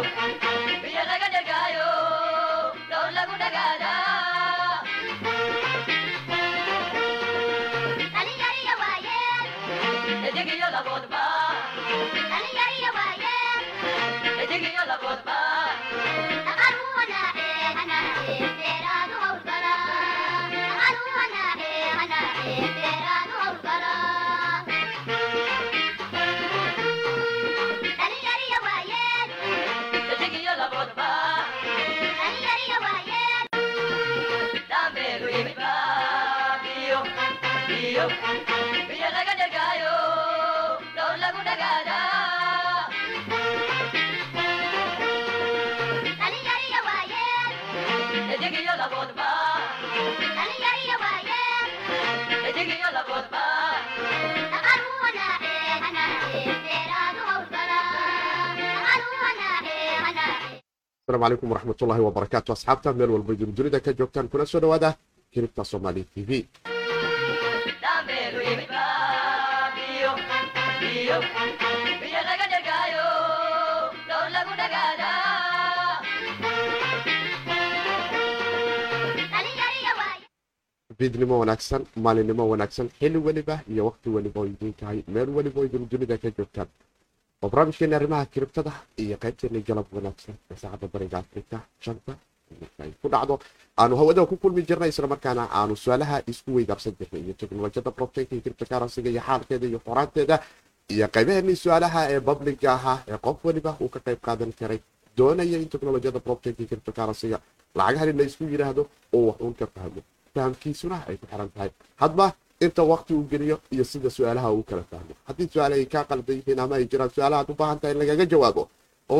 asalaamu calaykum waraxmatullaahi wabarakaatu asxaabta meel walba idin dunida ka joogtaan kuna soo dhowaada kiribta somaali t v bidnimo wanaagsan maalinimo wanaagsan xilli weliba iyo waqti weliba oo tahay. Meel weliba idin dunida ka joogtaan. Oo barnaamijkeena arrimaha kiribtada iyo qaybteena galab wanaagsan ee saacadda bariga afrika shanta ay ku dhacdo. Aanu hawada ku kulmi jirnay islamarkaana aanu su'aalaha isku weydaarsan jirnay. Iyo teknolojiyada blockchainka iyo kiribta karansiga iyo xaalkeeda iyo qoraanteeda iyo qaybaheenii su'aalaha ee babliga ahaa ee qof weliba uu ka qayb qaadan karay. Doonaya in teknolojiyada blockchainka iyo kiribta karansiga lacagahan la isku yidhaahdo oo wax uun ka fahmo fahamkiisuna ay ku xiran tahay. Hadba inta wakti uu geliyo iyo sida su'aalaha uu kala fahmo haddii su'aala ay kaa qaldan yihiin ama ay jiraan su'aalahaad u baahan tahay in lagaga jawaabo.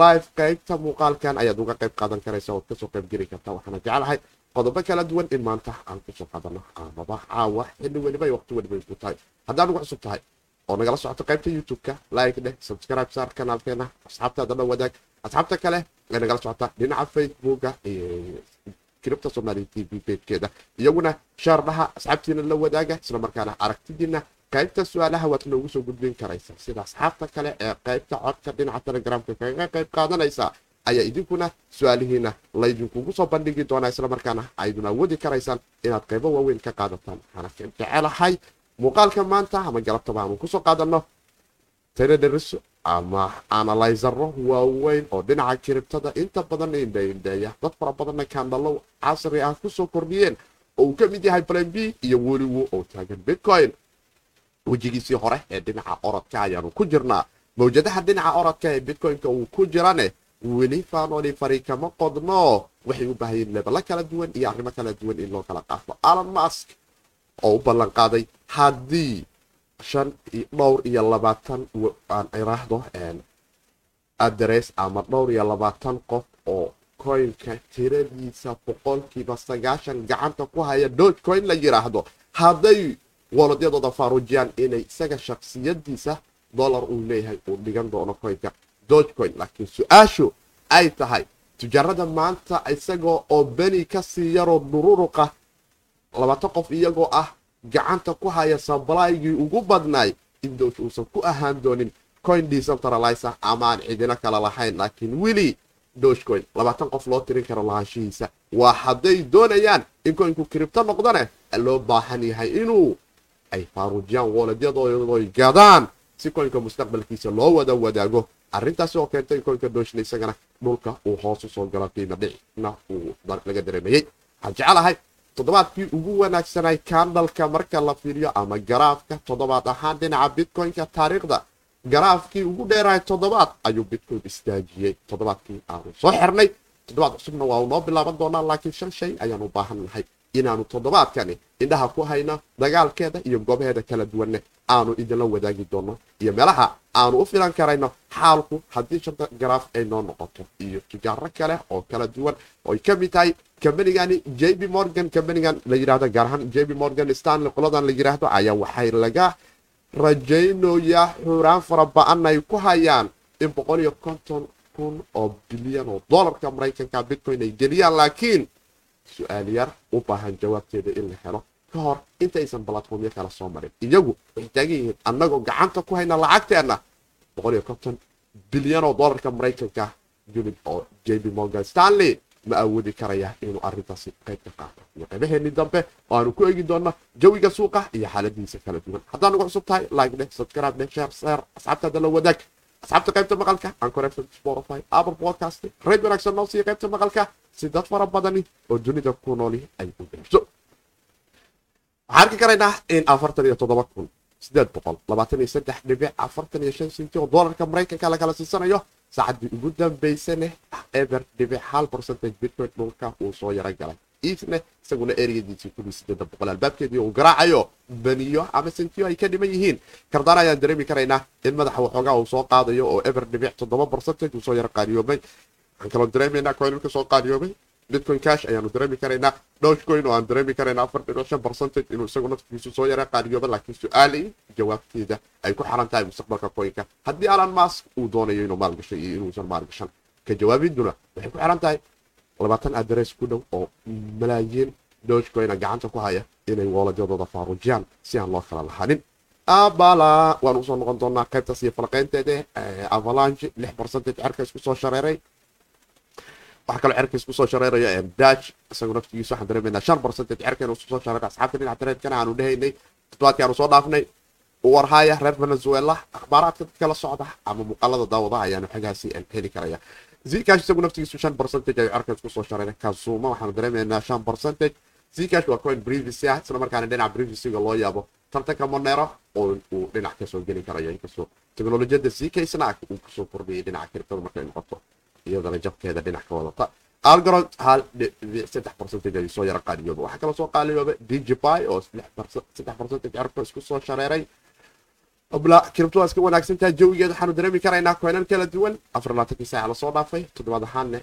Live qaybta muuqaalkan ayaad uga qayb qaadan karaysa ood ka soo qayb geli karta. Waxaana jeclahay qodobo kala duwan in maanta aan ku soo qaadano. Amaba caawa xilli weliba iyo waqti weliba ku tahay. Haddaan ugu cusub tahay oo nagala socoto qaybta youtube-ka like dheh subscribe saar kanaalkeena asxaabtaada la wadaag. Asxaabta kale ee nagala socota dhinaca facebooka kiribta somaali t v beedkeeda iyaguna shaardhaha asxaabtiina la wadaaga islamarkaana aragtidiina qaybta su'aalaha waad noogu soo gudbin karaysa sida asxaabta kale ee qaybta codka dhinaca telegramka kaga qayb qaadanaysa ayaa idinkuna su'aalihiina laydinkugu soo bandhigi doonaa islamarkaana aydun awoodi karaysaan inaad qaybo waaweyn ka qaadataan. Waxaana jecelahay muuqaalka maanta ama galabtaba aanu ku soo qaadano traderiso ama analyzaro waaweyn oo dhinaca kiribtada inta badan indhaindheeya dad fara badanna kaandhalo casri ah ku soo kordhiyeen. Oo uu ka mid yahay plan b iyo weliwo oo taagan bitcoin. Wejigiisii hore ee dhinaca orodka ayaanu ku jirnaa. Mawjadaha dhinaca orodka ee bitcoin-ka uu ku jirane weli faanoli fari kama qodno. Waxay u baahayeen lebelo kala duwan iyo arrimo kala duwan in loo kala qaafo alan mask oo u ballan haddii shan dhowr iyo labaatan aan iraahdo adres ama dhowr iyo labaatan qof oo coinka tiradiisa boqolkiiba sagaashan gacanta ku haya doge coin la yiraahdo. Hadday waladyadooda faaruujiyaan inay isaga shaksiyadiisa dollar uu leeyahay uu dhigan doono coinka. Doge coin laakiin su'aashu ay tahay tujaarada maanta isagoo oo beni ka sii yaroo dururuqa labaatan qof iyagoo ah gacanta ku haya sablaygii ugu badnaay doge uusan ku ahaan doonin. Coin decentralizer ama aan cidino kale lahayn laakiin weli dogecoin labaatan qof loo tirin karo lahaanshihiisa. Waa hadday doonayaan in koynku kiribto noqdane loo baahan yahay inuu ay faaruujiyaan wooledyadoodoy gadaan si koynka mustaqbalkiisa loo wada wadaago. Arrintaasi oo keentay in koynka isagana dhulka uu hoos u soo galo qiimo dhicna uu laga dareemayey waxaan jecelahay toddobaadkii ugu wanaagsanay kandalka marka la fiiriyo ama garaafka toddobaad ahaan dhinaca bitcoin-ka taariikhda garaafkii ugu dheerahay toddobaad ayuu bitcoin istaajiyey. Toddobaadkii aanu soo xirnay toddobaad cusubna waa noo bilaaban doonaa laakiin shan shay ayaanu baahan nahay inaanu toddobaadkani indhaha ku hayno dagaalkeeda iyo goobaheeda kala duwanne aanu idinla wadaagi doono iyo meelaha aanu u filan karayno xaalku haddii shanta garaaf ay noo noqoto iyo tijaaro kale oo kala duwan ooy ka mid tahay kambanigani j b morgan. Kambanigan la yidhahdo gaar ahaan j b morgan stanley qoladan la yidhaahdo ayaa waxay laga rajaynayaa xuraan fara ba'an ay ku hayaan in boqol iyo konton kun oo bilyan oo dollarka maraykanka bitcoin ay geliyaan laakiin su'aal yar u baahan jawaabteeda in la helo. Ka hor intaysan balatformyo kala soo marin. Iyagu waxay taagan yihiin annagoo gacanta ku hayna lacagteenna boqol iyo konton bilyan oo dollarka maraykanka unid oo j b morgan stanley ma awoodi karaya inuu arintaasi qayb ka qaato. Iyo qaybaheennii dambe oo aanu ku eegi doonno jawiga suuqa iyo xaaladiisa kala duwan. Haddaan ugu cusub tahay like dheh subscribe dheh share share asxaabtaada la wadaag asxaabta qaybta maqalka ancorefm spotify apple podcast reyd wanaagsan noo siiya qaybta maqalka si dad fara badani oo dunida ku nooli ay u gaarso waxaan arki karaynaa in afartan iyo toddoba kun sideed boqol labaatan iyo saddex dhibic afartan iyo shan sinti oo doolarka maraykanka lagala siisanayo saacadii ugu dambaysane eber dhibic hal percentage bitcoin dhulka uu soo yaro galay iisne isaguna ereyadiisii sideeda boqol albaabkeedii uu garaacayo baniyo ama sintiyo ay ka dhiman yihiin kardaan ayaan dareemi karaynaa in madaxa waxoogaa uu soo qaadayo oo eber dhibic toddoba percentage uu soo yaro qaaliyoobay waxaan kaloo dareemaynaa coinulka soo qaaliyoobay bitcoin cash ayaanu dareemi karaynaa dogecoin oo aan dareemi karaynaa afar dhibic shan percentage inuu isagu naftigiisu soo yara qaariyooba laakiin su'aalay jawaabteeda ay ku xaran tahay mustaqbalka coinka haddii alan mask uu doonayo inuu maalgasho iyo inuusan maalgashan ka jawaabiduna waxay ku xiran tahay labaatan adres ku dhow oo malaayiin dogecoina gacanta ku haya inay wooladyadooda faaruujiyaan si aan loo kala lahanin. Abala waan u soo noqon doonaa qaybtaas iyo falqaynteeda avalanche lix percentage cerka isku soo shareeray. Waxaa kaloo cerka isku soo shareeraya dach isagu naftigiisa waxaan dareemaynaa shan percentage cerka inuu isku soo shareeray. Asxaabta dhinaca tareedkana aanu dhehaynay toddobaadkii aanu soo dhaafnay warhaya reer venezuela. Akhbaaraadka dadka socda ama muuqaalada daawada ayaanu xagaasi heli karaya zcash isagu naftigiisu shan percentage ayuu cerka isku soo shareeray kazuma waxaanu dareemaynaa shan percentage. Zcash waa coin privacy ah isla markaana dhinaca privacyga loo yaabo. Tartanka monero oo uu dhinac ka soo geli karayo inkastoo teknolojiyadda zkasna uu ku soo kordhiyay dhinaca kiribtada markay noqoto. Iyadana jabkeeda dhinac ka wadata. Algorod hal saddex percentage ayuu soo yaro qaaliyooba waxaa kaloo soo qaaliyooba digipy oo saddex percentage cerka isku soo shareeray obla kiribto waa iska wanaagsantaha jawigeeda waxaanu dareemi karaynaa koynan kala duwan. Afar labaatankii saaca la soo dhaafay toddobaad ahaanna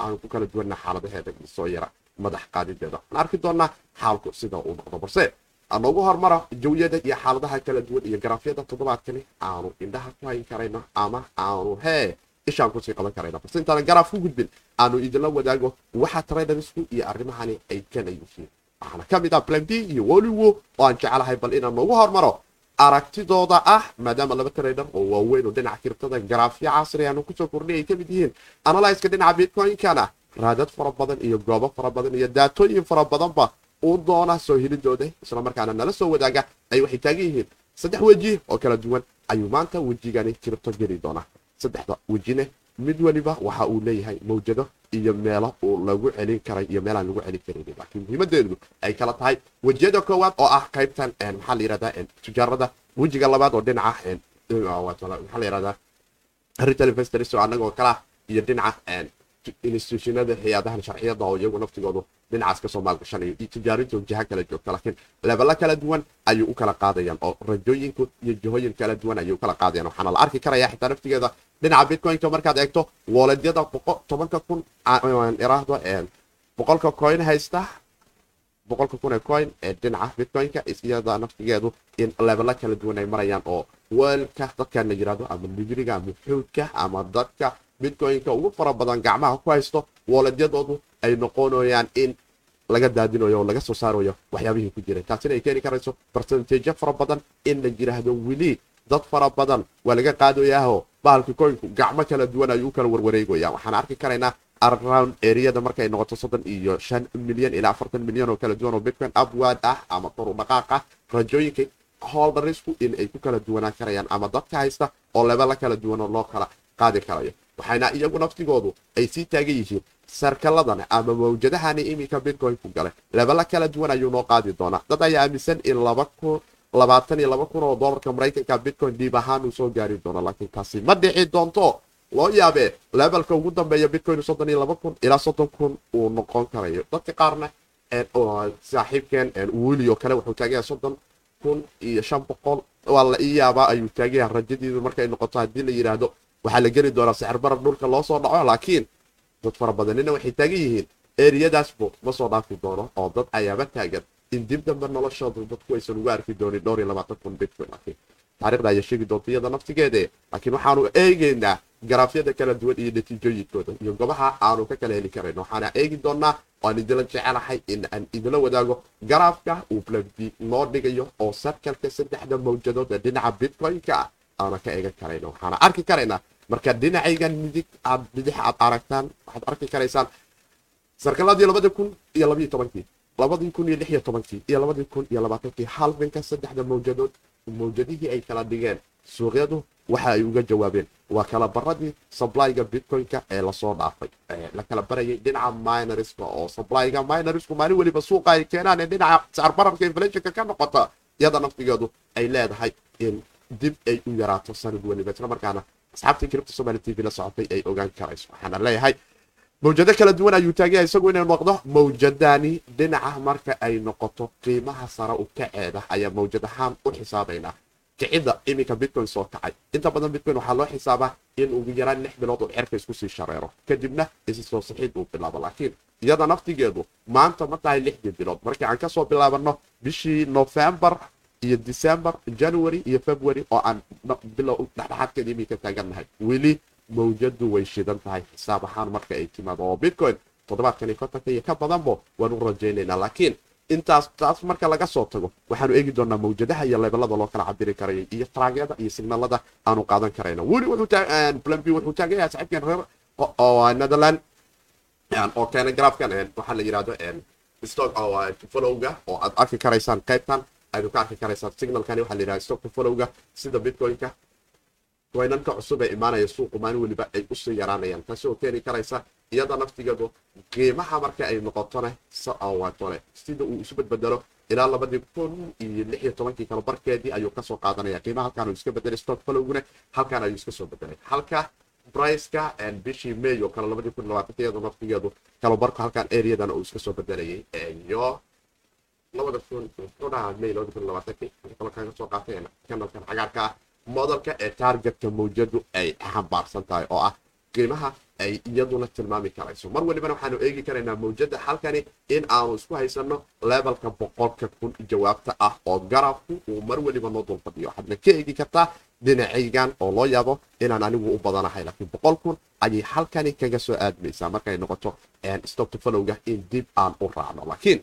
aanu ku kala duwanna xaaladaheeda soo yara madax qaadideeda. Waxaan arki doonaa xaalku sida uu noqdo balse anoogu hormaro jawiyada iyo xaaladaha kala duwan iyo garaafyada toddobaadkani aanu indhaha ku hayn karayno ama aanu hee ishaan ku sii qaban karayno. Balse intaana garaaf ku gudbin aanu idinla wadaago waxa tradersku iyo arrimahani ay kala yihiin waxaana ka mid ah plan d iyo woliwo oo aan jecelahay bal inaan noogu hormaro aragtidooda ah maadaama laba trader oo waaweyn oo dhinaca kiribtada garaafyo casri aanu ku soo kordhay ay ka mid yihiin analyska dhinaca bitcoin-kana raadad fara badan iyo goobo fara badan iyo daatooyin fara badanba uu doona soo helidooda isla markaana nala soo wadaaga ay waxay taagan yihiin saddex weji oo kala duwan ayuu maanta wejigani kiribto geli doonaa. Saddexda wejine mid weliba waxa uu leeyahay mawjado iyo meelo uu lagu celin karay iyo meelaan lagu celin karin laakiin muhiimadeedu ay kala tahay wejiyada koowaad oo ah qaybtan maxaa la yirahdaa tijaarada wejiga labaad oo dhinaca maxaa la yirahdaa retail investors oo anagoo kala iyo dhinaca institutionada hay'adahan sharciyada oo iyagu naftigoodu dhinacaas ka soo maalgashanayo iyo tijaarinto jiha kala joogta laakiin lebelo kala duwan ayuu u kala qaadayaan oo rajooyinku iyo jihooyin kala duwan ayay u kala qaadayaan waxaana la arki karaya xitaa naftigeeda dhinaca bitcoinka markaad eegto wooledyada tobanka kun iraahdo boqolka coin haysta boqolka kun ee coin ee dhinaca bitcoinka iyada naftigeedu in lebelo kala duwan ay marayaan oo weelka dadkan la yiraahdo ama ligriga ama xuudka ama dadka bitcoinka ugu fara badan gacmaha ku haysto wooledyadoodu ay noqonayaan in laga daadinayo oo laga soo saarayo waxyaabihii ku jiray taasina ay keeni karayso barsentejo fara badan in la yiraahdo weli dad fara badan waa laga qaadayaho bahalka coinku gacmo kala duwan ayuu u kala warwareegaya waxaan arki karaynaa around areada markay noqoto soddon iyo shan milyan ilaa afartan milyan oo kala duwan oo bitcoin upward ah ama koru dhaqaaq ah rajooyinka holderisku in ay ku kala duwanaan karayaan ama dadka haysta oo lebela kala duwan oo loo kala qaadi karayo waxayna iyagu naftigoodu ay sii taagan yihiin sarkaladana ama mawjadahani iminka bitcoin ku gale lebela kala duwan ayuu noo qaadi doonaa. Dad ayaa aaminsan in labaatan iyo laba kun oo dolarka maraykanka bitcoin dhiib ahaan uu soo gaari doono laakiin taasi ma dhici doonto. Loo yaabee levelka ugu dambeeya bitcoin soddon iyo laba kun ilaa soddon kun uu noqon karayo. Dadka qaarna saaxiibkeen wili oo kale wuxuu taagaya soddon kun iyo shan boqol. Waa la ii ayuu taagaya rajadiidu markay noqoto haddii la yidhaahdo waxaa la geli doonaa sixir barar dhulka loo soo dhaco laakiin dad fara badanina waxay taagan yihiin eriyadaasbu ma soo dhaafi doono oo dad ayaaba taagan. In dib dambe noloshooda dadku aysan ugu arki doonin dhowr iyo labaatan kun bitcoin taarikhda ayaa sheegi doonta iyada naftigeede. Laakiin waxaanu eegaynaa garaafyada kala duwan iyo natiijooyinkooda iyo gobaha aanu ka kala heli karayn waxaana eegi doonaa oan idinla jecelahay in aan idinla wadaago garaafka uu blagdi noo dhigayo oo sarkalka saddexda mawjadood ee dhinaca bitcoin-ka ah aana ka eegan karayno. Waxaana arki karaynaa marka dhinacaygan midig aad bidix aad aragtaan waxaad arki karaysaan sarkaladii labadii kun iyo labayo tobankii labadii kun iyo lix iyo tobankii iyo labadii kun iyo labaatankii halbinka saddexda mawjadood mawjadihii ay kala dhigeen suuqyadu waxa ay uga jawaabeen waa kala baradii sablyga bitcoin-ka ee la soo dhaafay. La kala barayay dhinaca minorska oo sablyga minorsku maalin weliba suuqa ay keenaan ee dhinaca sacbararka inflationka ka noqota iyada naftigeedu ay leedahay in dib ay u yaraato sanad weliba isla markaana asxaabtii kiribta somali t v la socotay ay ogaan karayso. Waxaana leeyahay mawjado kala duwan ayuu taagaya isagu inay noqdo mawjadani dhinaca marka ay noqoto qiimaha sare u kaceeda ayaa mawjad ahaan u xisaabaynaa kicidda iminka bitcoin soo kacay. Inta badan bitcoin waxaa loo xisaabaa in ugu yaraan lix bilood uu xerka isku sii shareero. Kadibna isi soo saxiid uu bilaabo laakiin iyada naftigeedu maanta ma tahay lixdii bilood. Markii aan ka soo bilaabano bishii novembar iyo december january iyo february oo aan bilow dhexdhexaadkeeda iminka taagannahay weli mawjadu way shidan tahay xisaab ahaan marka ay timaado. Oo bitcoin toddobaadkan iyo kontanka iyo ka badanbo waan u rajaynaynaa laakiin intaas taas marka laga soo tago waxaanu eegi doonaa mawjadaha iyo leebelada loo kala cabiri karaya iyo traagyada iyo signalada aanu qaadan karayna weli plan b wuxuu taagan yahay reer netherland oo keena garaafkan waxaa la yidhahdo stock followga oo aad arki karaysaan qaybtan aynu ka arki karaysaan signalkani waxaa la yidhahda stock followga sida bitcoin-ka waynanka cusub ee imaanaya suuqu maalin weliba ay u sii yaraanayaan taasi oo keeni karaysa iyada naftigeedu qiimaha marka ay noqotone sawatone sida uu isu badbedelo ilaa labadii kun iyo lix iyo tobankii kala barkeedii ayuu ka soo qaadanaya qiimaha halkaan iska bedelay stock followguna halkaan ayuu iska soo bedelay halka briceka bishii may oo kale labadii kun labaatanka iyada naftigeedu kalabarku halkaan areadan uu iska soo bedelayay iyo labada kun muxuu dhahaa may labada kun labaatankii kale kaga soo qaatay kanalkan cagaarka ah modalka ee taargetka mawjadu ay xambaarsan tahay oo ah qiimaha ay iyaduna tilmaami karayso mar walibana waxaanu eegi karaynaa mawjada halkani in aanu isku haysano levelka boqolka kun jawaabta ah oo garabku uu mar weliba noo dulfadhiyo waxaadna ka eegi kartaa dhinacaygan oo loo yaabo inaan anigu u badanahay laakiin boqol kun ayay halkani kaga soo aadmaysaa markay noqoto followga in dib aan u raacno laakiin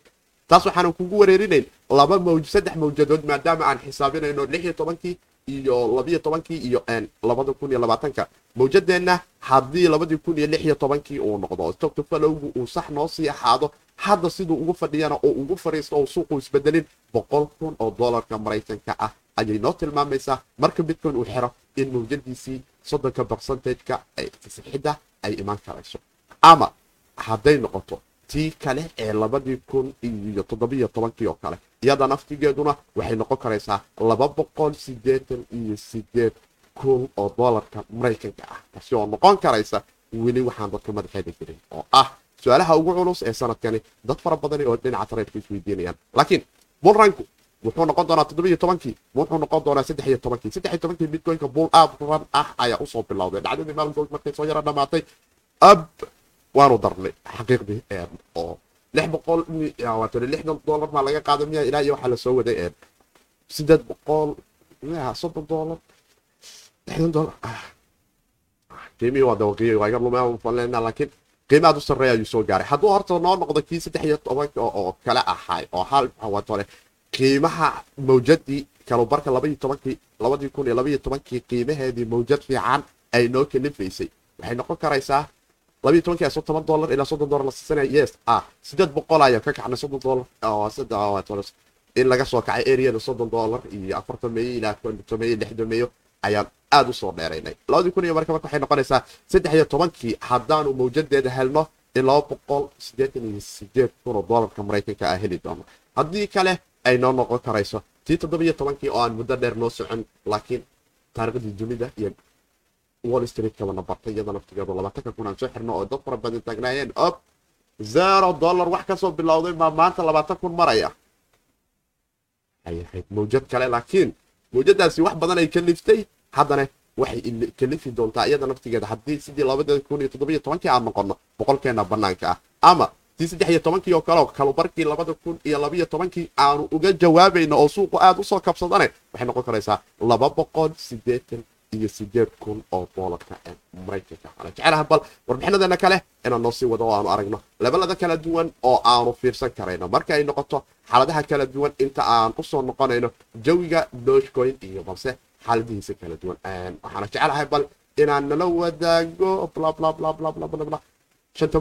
taas waxaanu kugu wareerinayn laba mawj saddex mawjadood maadaama aan xisaabinayno lix iyo tobankii iyo labiyo tobankii iyo labada kun iyo labaatanka. Mawjadeenna haddii labadii kun iyo lix iyo tobankii uu noqdo stocto followgu uu sax noo sii ahaado hadda siduu ugu fadhiyana oo ugu fadhiisto oo suuqu isbedelin boqol kun oo dollarka maraykanka ah. Ayay noo tilmaamaysaa marka bitcoin uu xiro in mawjadiisii soddonka barcentageka fasixidda ay imaan karayso. Ama hadday noqoto tii kale ee labadii kun iyo toddobiyo tobankii oo kale. Iyada naftigeeduna waxay noqon karaysaa laba boqol sideetan iyo sideed kun oo dollarka maraykanka ah. Taasi oo noqon karaysa weli waxaan dadka madaxeeda jirin oo ah su'aalaha ugu culus ee sanadkani. Dad fara badani oo dhinaca tareedka isweydiinayaan laakiin bulranku wuxuu noqon doonaa toddobiyo tobankii wuxuu noqon doonaa saddex iyo tobankii. Saddex iyo tobankii bitcoinka bull ab ran ah ayaa u soo bilowday. Dhacdadii maalgood markay soo yara dhamaatay ab waanu darnay xaqiiqdii oo lix boqol lixdan dollar maa laga qaada miya ilaa iyo waxaa la soo waday sideed boqol miya soddon dollar lixdan dollar qiimihii waa dawaqiyo waa iga lumeen falena laakiin qiima aad u sarreeya ayuu soo gaaray. Hadduu horta noo noqdo kii saddex iyo tobanka oo kale ahay oo hal waatole qiimaha mawjadii kalubarka labaiyo tobankii labadii kun iyo labaiyo tobankii qiimaheedii mawjad fiican ay noo kalifaysay. Waxay noqon karaysaa aso toban dollar ilaa soddon dollar la siisanaya yes. Ah sideed boqol ayaa ka kacnay soddon dollar. In laga soo kacay areada soddon dollar iyo afartan meeyo ilaa konton meeyo lixdan meeyo ayaan aada u soo dheeraynay. Labadii kun iyo marka waxay noqonaysaa saddex iyo tobankii haddaanu mawjadeeda helno in laba boqol siddeetan iyo sideed kun oo dollarka maraykanka ah heli doono. Haddii kale ay noo noqon karayso tii toddobiyo tobankii oo aan muddo dheer noo socon laakiin taariikhdii dunida iyo wall street kabana bartay iyada naftigeedu labaatanka kun aan soo xirno oo dad fara badan taagnaayeen op zero dollar wax ka soo bilowday maa maanta labaatan kun maraya. Ay ahayd mawjad kale laakiin mawjadaasi wax badan ay kaliftay haddana waxay kalifi doontaa iyada naftigeeda haddii sidii labada kun iyo toddobiyo tobankii aan noqono boqolkeena banaanka ah. Ama tii saddex iyo tobankii oo kaleo kalubarkii labada kun iyo labiyo tobankii aanu uga jawaabayno oo suuqu aada u soo kabsadane waxay noqon karaysaa laba boqol sideetan iyo sideed kun oo doolarka ee maraykanka ana jecelaha bal warbixinadeena kale inaan noo sii wado oo aanu aragno lebalada kala duwan oo aanu fiirsan karayno. Marka ay noqoto xaaladaha kala duwan inta aan u soo noqonayno jawiga dogecoin iyo balse xaaladihiisa kala duwan. Waxaana jecelahay bal inaan nala wadaago shanta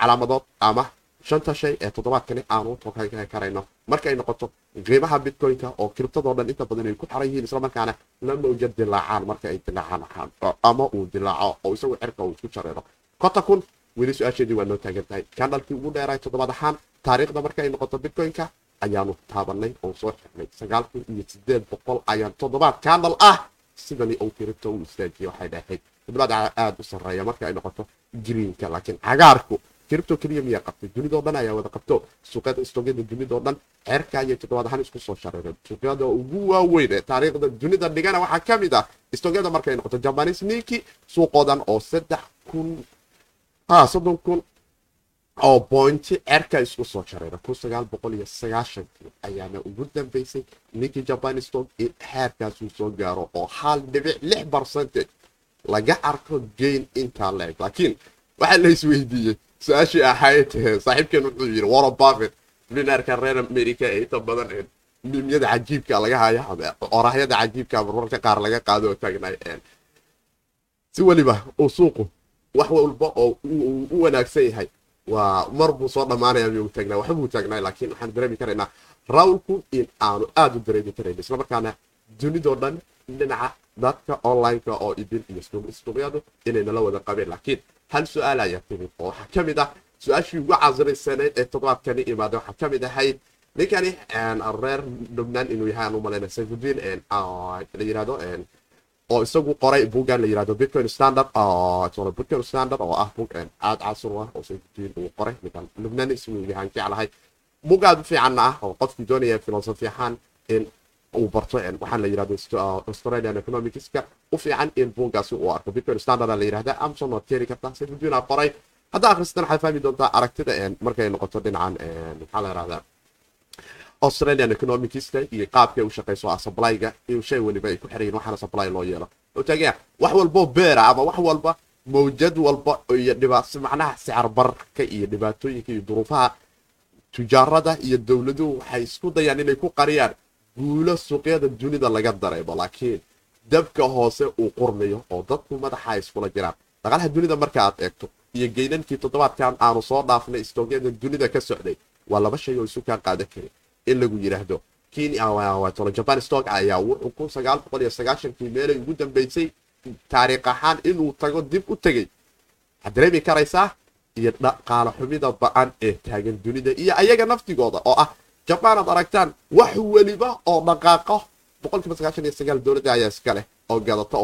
calaamadood ama shanta shay ee toddobaadkani aanu tokan karayno markaay noqoto qiimaha bitcoin-ka oo kiribtadoo dhan inta badan ay ku xaran yihiin islamarkaana la mawja dilaacaan marka ay dilaacaan ama uu dilaaco oo isagu cirka uu isku jareero konta kun weli su'aasheedii waa noo taagan tahay kandhalkii ugu dheeraay toddobaad ahaan taariikhda marka ay noqoto bitcoin-ka ayaanu taabanay oo soo xirnay. Sagaal kun iyo sideed boqol ayaan toddobaad kandhal ah sidani uu kiribto uu istaajiye waxay dhahayd toddobaad aada u sarreeya marka ay noqoto greenka laakiin cagaarku kiribto keliya miyaa qabtay dunidao dhan ayaa wada qabto suuqyada istogyada dunidao dhan ceerka ayay toddobaad ahaan isku soo shareereen suuqyada ugu waaweyn ee taariikhda dunida dhigana waxaa ka mid ah istogyada markay noqoto jabanis ninki suuqoodan oo saddex kun. Soddon kun. Oo bointi ceerka isku soo shareera kun sagaal boqol iyo sagaashankii ayaana ugu dambeysay ninkii jaban stock in xeerkaasuu soo gaaro oo hal dhibic lix percentage laga arko gain intaa la eg laakiin waxaa la isweydiiyey su'aashii ahayd saaxiibkeen wuxuu yidhi warren buffett milinaarka reer america ee inta badan mimyada cajiibka laga haya oraahyada cajiibka marmarka qaar laga qaado oo taagnay si weliba uu suuqu wax walba oo u wanaagsan yahay waa mar buu soo dhammaanaya miyuu taagnaa waxbuu taagnaa laakiin waxaan dareemi karaynaa rawlku in aanu aada u dareemi karayn islamarkaana dunidoo dhan dhinaca dadka online-ka oo idin iyo suuqyadu inay nala wada qabeen laakiin hal su'aal ayaa timid oo waxaa ka mid ah su'aashii ugu casrisaneyd ee toddobaadkani imaada waxaa ka mid ahayd ninkani reer lubnaan inuu yahay aan u malayna sayfudiin la yiraahdo oo isagu qoray bugan la yiraahdo bitcoin standard bitcoin standard oo ah bug aad casur ah oo sayfudiin uu qoray ninkan lubnaan ismuu yahaan jeclahay bug aad u fiicanna ah oo qofkii doonaya filosofi ahaan in uu barto waxaan la yiraahdo australian economicska u fiican in buugaasi uu arko. Bitcoin standard la yirahda amazon waad keeni kartaa sayfudiin aa qoray haddaa akhristan waxaad fahmi doontaa aragtida markay noqoto dhinacan maxaa la yirahdaa? Australian economicska iyo qaabkay u shaqayso supplyga. Iyo shay weliba ay ku xirayin waxaana supply loo yeelo. Oo wax walbo beera ama wax walba mawjad walba iyo dhibaato macnaha sicir barka iyo dhibaatooyinka iyo duruufaha tujaarada iyo dowladuhu waxay isku dayaan inay ku qariyaan guulo suuqyada dunida laga dareemo laakiin dabka hoose uu qurmayo oo dadku madaxa iskula jiraan. Dhaqaalaha dunida marka aad eegto iyo geynankii toddobaadkan aanu soo dhaafnay istoogyada dunida ka socday waa laba shay oo isu kaa qaadan karin in lagu yidhaahdo jaban stock ayaa wuxuu meelay ugu dambeysay taariikh ahaan inuu tago dib u tegey. Waxaad dareemi karaysaa? Iyo dhaqaalo xumida ba'an ee taagan dunida iyo ayaga naftigooda oo ah jabaan aad aragtaan wax weliba oo dhaqaaqo boqolkiiba sagaashan iyo sagaal dowladda ayaa iska leh oo gadata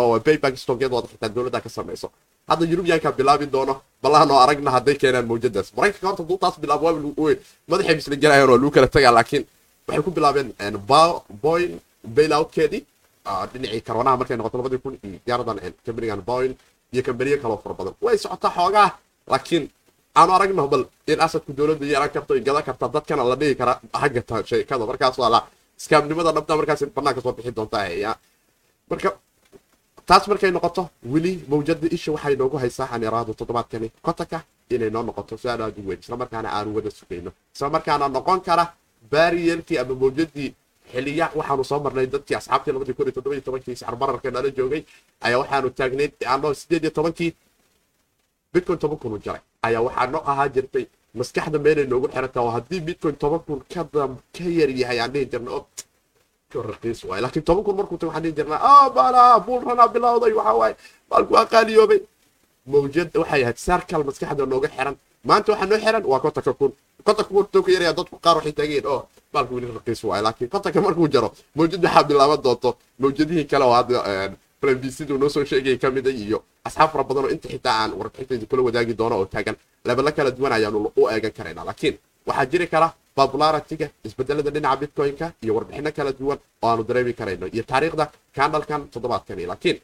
oo baybank stockyadooda xitaa dowladda ka samayso. Hadda yurubiyaanka bilaabi doono ballahan oo aragna hadday keenaan mawjadaas. Maraykanka horta duu taas bilaabo waa madaxay misla gelayaan oo lagu kala tagaa laakiin waxay ku bilaabeen boyn bailoutkeedii dhinacii karwanaha markay noqoto labadii kun iyo diyaaradan kambanigan boyn iyo kambaniyo kaloo fara badan. Way socotaa xoogaa laakiin aanu aragno bal in asadku dowladda yeelan karto ay gadan karta dadkana la dhigi kara hagata sheekada markaas waa la iskaamnimada dhabta markaas banaanka soo bixi doontaa marka taas markay noqoto weli mawjada isha waxay noogu haysaa xaniraadu toddobaadkani kotanka inay noo noqoto su'aal aad u weyn islamarkaana aanu wada sugayno. Islamarkaana noqon kara baariyelkii ama mawjadii xiliya waxaanu soo marnay dadkii asxaabtii labadii kun iyo toddoba iyo tobankii sicir bararka nala joogay ayaa waxaanu taagnayd ano sideed iyo tobankii bitcoin toban kun u jaray. Ayaa waxaa noo ahaa jirtay maskaxda meelay noogu xiranta oo haddii bitcoin toban kun ka ka yar yahay aan dhihi jirna o raqiis waay laakiin toban kun markuu waxaan dhihi jirnaa ah bala buul bilowday waxaa waaye baalku waa qaaliyoobay. Mawjad waxay ahayd sarkal maskaxda nooga xiran. Maanta waxaa noo xiran waa kontanka kun. Kontanka kun tuu ka yaraya dadku qaar waxay taageen oo baalku weli raqiis waay laakiin kontanka markuu jaro mawjad waxaa bilaaban doonto. Mawjadihii kale oo hadda plan b noo soo sheegay ka mida iyo asxaab fara badan oo inta xitaa aan warbixintayda kula wadaagi doono oo taagan lebelo kala duwan ayaanu u eegan karaynaa laakiin waxaa jiri kara popularitiga isbedelada dhinaca bitcoin-ka iyo warbixino kala duwan oo aanu dareemi karayno iyo taariikhda kandalkan toddobaadkani. Laakiin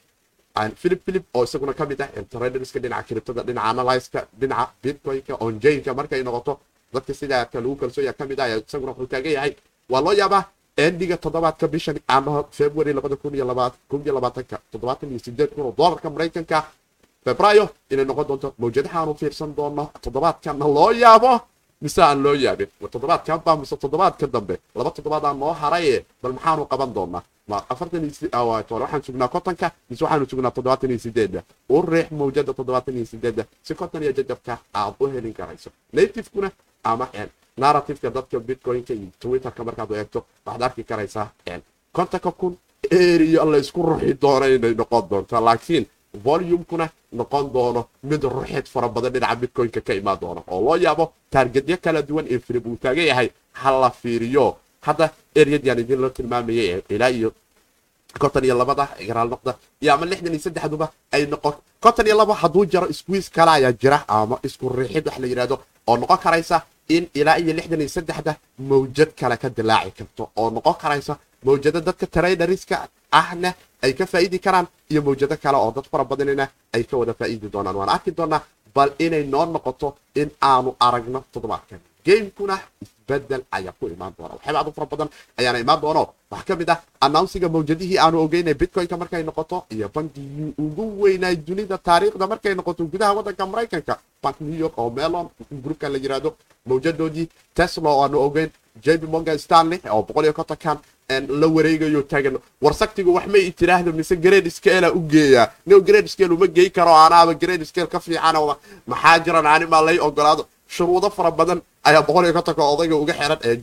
philip philip oo isaguna ka mid ah traderska dhinaca kiribtada dhinaca analyska dhinaca bitcoin-ka onjainka markay noqoto dadka sidaa lagu kalsooya ka mid ah isaguna wuxuu yahay. Waa loo yaabaa endiga toddobaadka bishan ama february labada kun iyo labaad kun iyo labaatanka toddobaatan iyo sideed kun oo doolarka maraykanka. Febraayo inay noqon doonto mawjadaha aanu fiirsan doono toddobaadkana loo yaabo? Mise aan loo yaabin? Toddobaadkan baa mise toddobaadka dambe? Laba toddobaad aan noo haraye bal maxaanu qaban doonaa? Waxaan sugnaa kontonka mise waxaanu sugnaa toddobaatan iyo sideedda. U riix mawjada toddobaatan iyo sideedda. Si konton iyo jajabka aad u helin karayso. Nativekuna ama narrativeka dadka bitcoin-ka iyo twitterka markaad eegto waxaad arki karaysaa kontonka kun eriya laysku ruxi doono inay noqon doonto laakiin volumekuna noqon doono mid ruxid fara badan dhinaca bitcoin-ka ka imaan doono oo loo yaabo taargetyo kala duwan ee filib uu taagan yahay ha la fiiriyo hadda eryadiyaan idin loo tilmaamayay ilaa iyo konton iyo labada garaal noqda iyo ama lixdan iyo saddexduba ay noqon konton iyo laba hadduu jaro squiis kale ayaa jira ama isku riixid wax la yidhahdo oo noqon karaysa in ilaa iyo lixdan iyo saddexda mawjad kale ka dilaaci karto oo noqon karaysa mawjado dadka traidariska ahna ay ka faa'idi karaan iyo mawjado kale oo dad fara badanina ay ka wada faa'idi doonaan. Waan arki doonaa bal inay noo noqoto in aanu aragno toddobaadkan gamekuna isbeddel ayaa ku imaan doona. Waxyaaba adu fara badan ayaana imaan doono waxaa ka mid ah announciga mawjadihii aanu ogeynay bitcoin-ka markay noqoto iyo bankigii ugu weynaay dunida taariikhda markay noqoto gudaha waddanka maraykanka bank new york oo melon groupkan la yiraahdo. Mawjadoodii tesla oo aanu ogeyn jb morgan stanley oo boqol iyo kontonkan la wareegayo taagan. Warsaktigu wax may tiraahdo mise grade scale u geeyaa no grade scale uma geey karo anaaba grade scale ka fiican maxaa jiran anima lay ogolaado shuruudo fara badan ayaa boqol iyo kontonka odayga uga xiran ee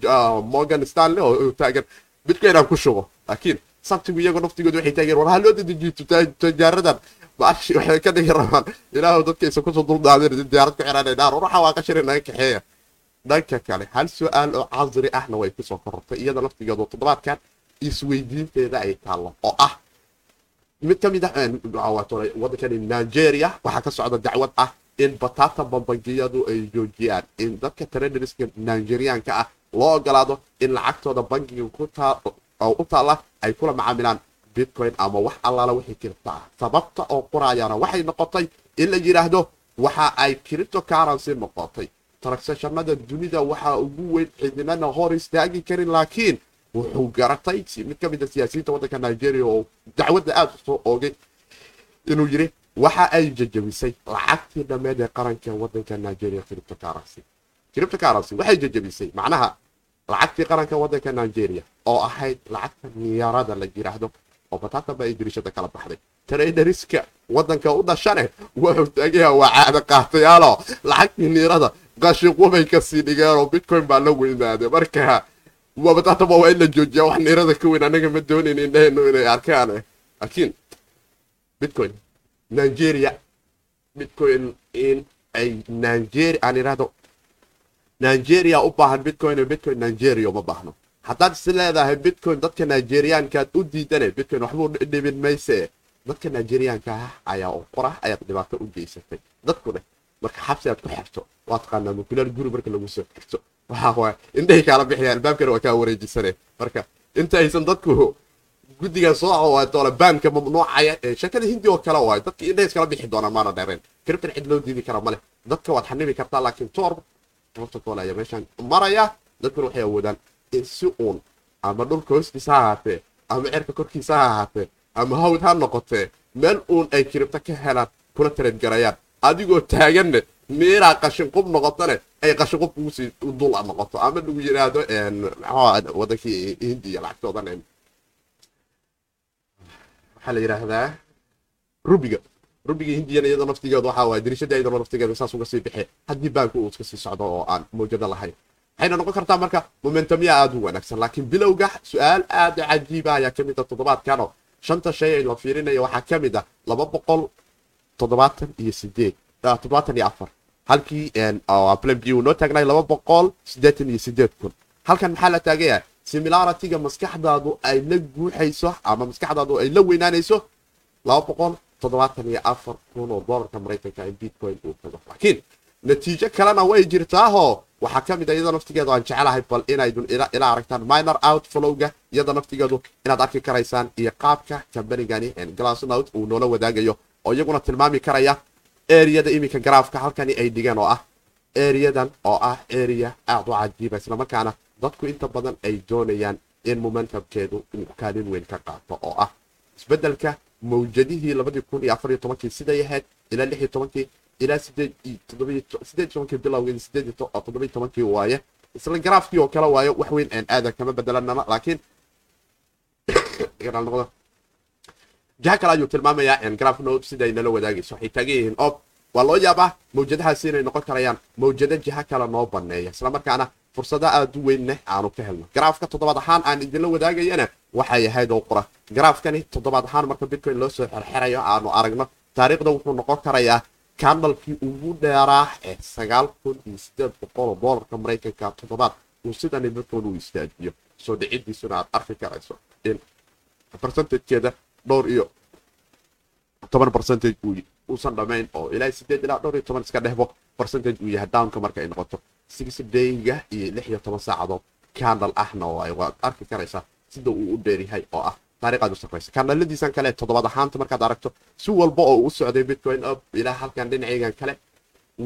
morgan stanley oo taagan. Bitcoin aan ku shubo laakiin sabtigu iyago naftigooda waxay taageen war ha loo dedejiyo tijaaradan maashi waxay ka dhigi rabaan ilaahu dadkaysa ku soo duldaadeen diyaarad ku xiran dhaar ruuxa waa qashari naga kaxeeya dhanka kale hal su'aal oo casri ahna way ku soo korortay iyada naftigeedu toddobaadkan isweydiinteeda ay taallo oo ah mid ka mid ah waddankani nigeria waxaa ka socda dacwad ah in batata bambangiyadu ay joojiyaan. In dadka traderska nigerianka ah loo ogolaado in lacagtooda bangiga u taalla ay kula macaamilaan bitcoin ama wax allaala wixii kiribta ah sababta oo qoraayana waxay noqotay in la yidhaahdo waxa ay cripto currency noqotay. Transactionada dunida waxaa ugu weyn cidinana hor istaagi karin laakiin wuxuu garatay mid ka mid a siyaasiyiinta waddanka nigeria oo dacwadda aada u soo oogay inuu yidhi waxa ay jajabisay lacagtii dhammeed ee qaranka waddanka nigeria cripto currency. Cripto currency waxay jajabisay macnaha lacagtii qaranka waddanka nigeria oo ahayd lacagta niyarada la yidhaahdo oo bataataba ay dirishada kala baxday. Traderiska waddanka u dhashane wuxuu taagayaa waa caado qaatayaalo lacagtii niyarada qashiqubay ka sii dhigeenoo bitcoin baa la weynaaday. Marka bataataba waa in la joojiyaa wax niyarada ka weyn anaga ma doonayn indhaheennu inay arkaan laakiin bitcoin nigeria. Bitcoin in ay nigeria. Aan idhahdo nigeria u baahan bitcoin bitcoin nigeria uma baahno haddaad is leedahay bitcoin dadka nigeriaankaad u diidane. Bitcoin waxbuu dhibin mayse. Dadka nigeriaanka ah ayaa u qora ayaad dhibaato u geysatay. Dadku dheh marka xabsi aad ku xirto waa taqaanaa mukulaal guri marka lagu soo xirto. Waxaa waay indhahay kaala bixiyaan albaabkana waa kaa wareejisane. Marka inta aysan dadku guddigan soo awaatoole baanka mamnuucaya shakada hindi oo kale waay dadka indhahay iskala bixi doonaan maana dheereen kribtan cid loo diidi kara male dadka waad xanibi kartaa laakiin tor protocol ayaa meeshaan maraya dadkuna waxay awoodaan in si uun ama dhulka hoostiisa ha ahaatee ama cerka korkiisa ha ahaatee ama hawd ha noqotee meel uun ay kiribta ka helaan kuna tareedgarayaan adigoo taaganne meelaa qashin qub noqotane ay qasho qofku u sii dul noqoto. Ama lagu yidhaahdo maxaa wadankii hindiya lacagtoodan waxaa la yidhaahdaa rubiga. Rubiga hindiyana iyadoo naftigeedu waxaa waay dirishada iyadoo naftigeedu saas uga sii bixe haddii baanku uu iska sii socdo oo aan mawjado lahayn. Waxayna noqon kartaa marka momentumya aada u wanaagsan laakiin bilowga su'aal aada cajiiba ayaa ka mid a toddobaadkanoo shanta shay ay la fiirinayo waxaa ka mid ah laba boqol toddobaatan iyo sideed toddobaatan iyo afar. Halkii plan b uu noo taagnay laba boqol siddeetan iyo sideed kun. Halkan maxaa la taagayaa similaritiga maskaxdaadu ay la guuxayso ama maskaxdaadu ay la weynaanayso oo doolarka maraykanka in bitcoin uu tago. Laakiin natiijo kalena way jirtaahoo waxaa ka mid a iyadoo naftigeedu aan jecelahay bal inaydun ila aragtaan minor outflowga iyadoo naftigeedu inaad arki karaysaan iyo qaabka kambanigani glassnout uu noola wadaagayo oo iyaguna tilmaami karaya eriyada iminka garaafka halkani ay dhigeen oo ah eriyadan oo ah eriya aad u cajiiba islamarkaana dadku inta badan ay doonayaan in momentumkeedu uu kaalin weyn ka qaato oo ah isbeddelka mawjadihii labadii siday ahayd ilaa ilaa sideed sideed tobankii bilowgeedi sideed toddoba iyo tobankii waaye. Isla garaafkii oo kale waayo wax weyn aan aadan kama bedelanana laakiin jaha kale ayuu tilmaamayaa garaaf note siday nala wadaagayso waxay taagan yihiin ob waa loo yaabaa mawjadahaasi inay noqon karayaan mawjado jiha kale noo baneeya islamarkaana fursada aada u weynne aanu ka helno. Garaafka toddobaad ahaan aan idinla wadaagayana waxay ahayd oo qura garaafkani toddobaad ahaan marka bitcoin loo soo xerxerayo aanu aragno taariikhda wuxuu noqon karayaa kandalkii ugu dheeraa ee sagaal kun iyo sideed boqoloo doolarka maraykanka. Toddobaad uu sidani bitcoin uu istaajiyo. Soo dhicidiisuna aad arki karayso in percentagekeeda dhowr iyo toban percentage uusan dhamayn oo ilaa sideed ilaa dhowr iyo toban iska dhehbo percentage uu yahay downka marka ay noqoto six dayga iyo lix iyo toban saacadood. Candal ahna waay waad arki karaysaa sida uu u dheeryahay oo ah taariikhaad u sarraysa kandaladiisan kale toddobaad ahaanta markaad aragto si walba oo u socday bitcoin up ilaa halkan dhinacaygan kale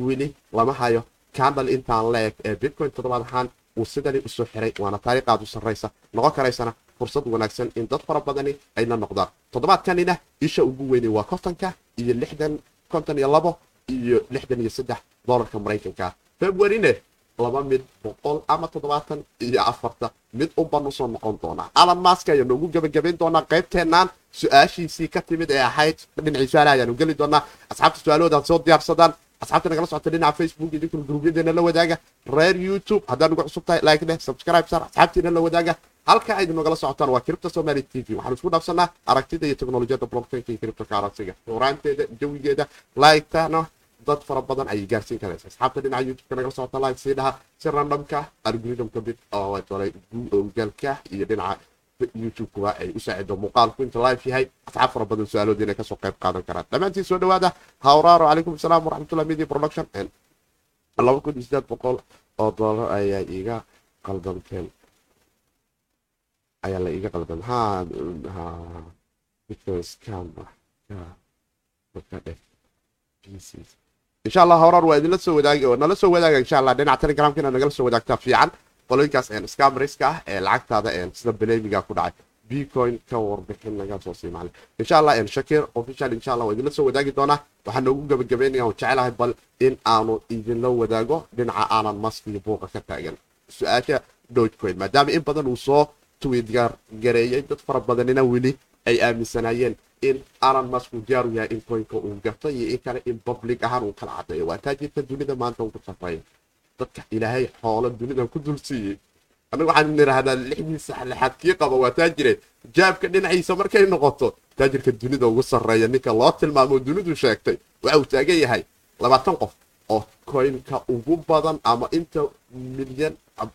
weli lama hayo. Candal intaan la ee bitcoin toddobaad ahaan uu sidani u soo xiray waana taariikhaad u sarraysa noqon karaysana fursad wanaagsan in dad fara badani ay la noqdaan. Toddobaadkanina isha ugu weynay waa kontonka iyo konton iyo labo iyo lixdan iyo saddex doolarka maraykanka. Februarine laba mid boqol ama toddobaatan iyo afarta. Mid unban u soo noqon doonaa. Alan mask ayaanu ugu gebagabayn doonaa qaybteennan. Su'aashiisii ka timid ee ahayd dhinacii su'aalaha ayaanu geli doonaa. Asxaabta su'aalahooda soo diyaarsadaan. Asxaabta nagala socota dhinaca facebook idinkuna gruubyadeena la wadaaga. Reer youtube haddaa nugu cusub tahay like leh subscribe sar asxaabtiina la wadaaga. Halka aydu nagala socotaan waa kiribta somali t v. Waxaanu isku dhaafsanaa aragtida iyo teknolojiyadda blockchainka iyo kiribta karansiga horaanteeda jawigeeda like-tana dad fara badan ayay gaarsiin karaysa asxaabta dhinaca youtube-ka nagala socota like sii si randomka algoritmka bit oo googalka iyo dhinaca youtube-kuba ay u saacido. Muuqaalku inta live yahay asxaab fara badan su'aaloodi inay ka soo qayb qaadan karaan. Dhammaantiin soo dhawaada hawraaro calaykum asalaam waraxmatullah media production laba kun iyo sideed boqol oo doolar ayaa iiga qaldanteen ayaa la iiga qaldan ha ha bitcoin scam insha allah horar waa idinla soo wadaagi oo nala soo wadaaga insha allah dhinaca telegramkina nagala soo wadaagtaa fiican. Qolooyinkaas scamriska ah ee lacagtaada sida belemiga ku dhacay. Bitcoin ka warbixin naga soo sii macalin insha allah shakir official insha allah waa idinla soo wadaagi doonaa. Waxaan noogu gabagabeynaya jecelahay bal in aanu idinla wadaago dhinaca aanan maskiyo buuqa ka taagan. Su'aasha dogecoin maadaama in badan uu soo twiidgaar gareeyay dad fara badanina weli ay aaminsanaayeen in alan mask uu diyaaru yahay in coinka uu gato iyo in kale in public ahaan uu kala cadeeyo waa taajirka dunida maanta uu ku safreeya dadka ilaahay xoolo dunidan ku dul siiyey. Anagu waxaan nidhaahdaa lixdii saxlexaad kii qaba waa taajire. Jaabka dhinaciisa markay noqoto taajirka dunida ugu sarreeya ninka loo tilmaamo dunidu sheegtay waxa uu taagan yahay labaatan qof oo coinka ugu badan ama inta milyan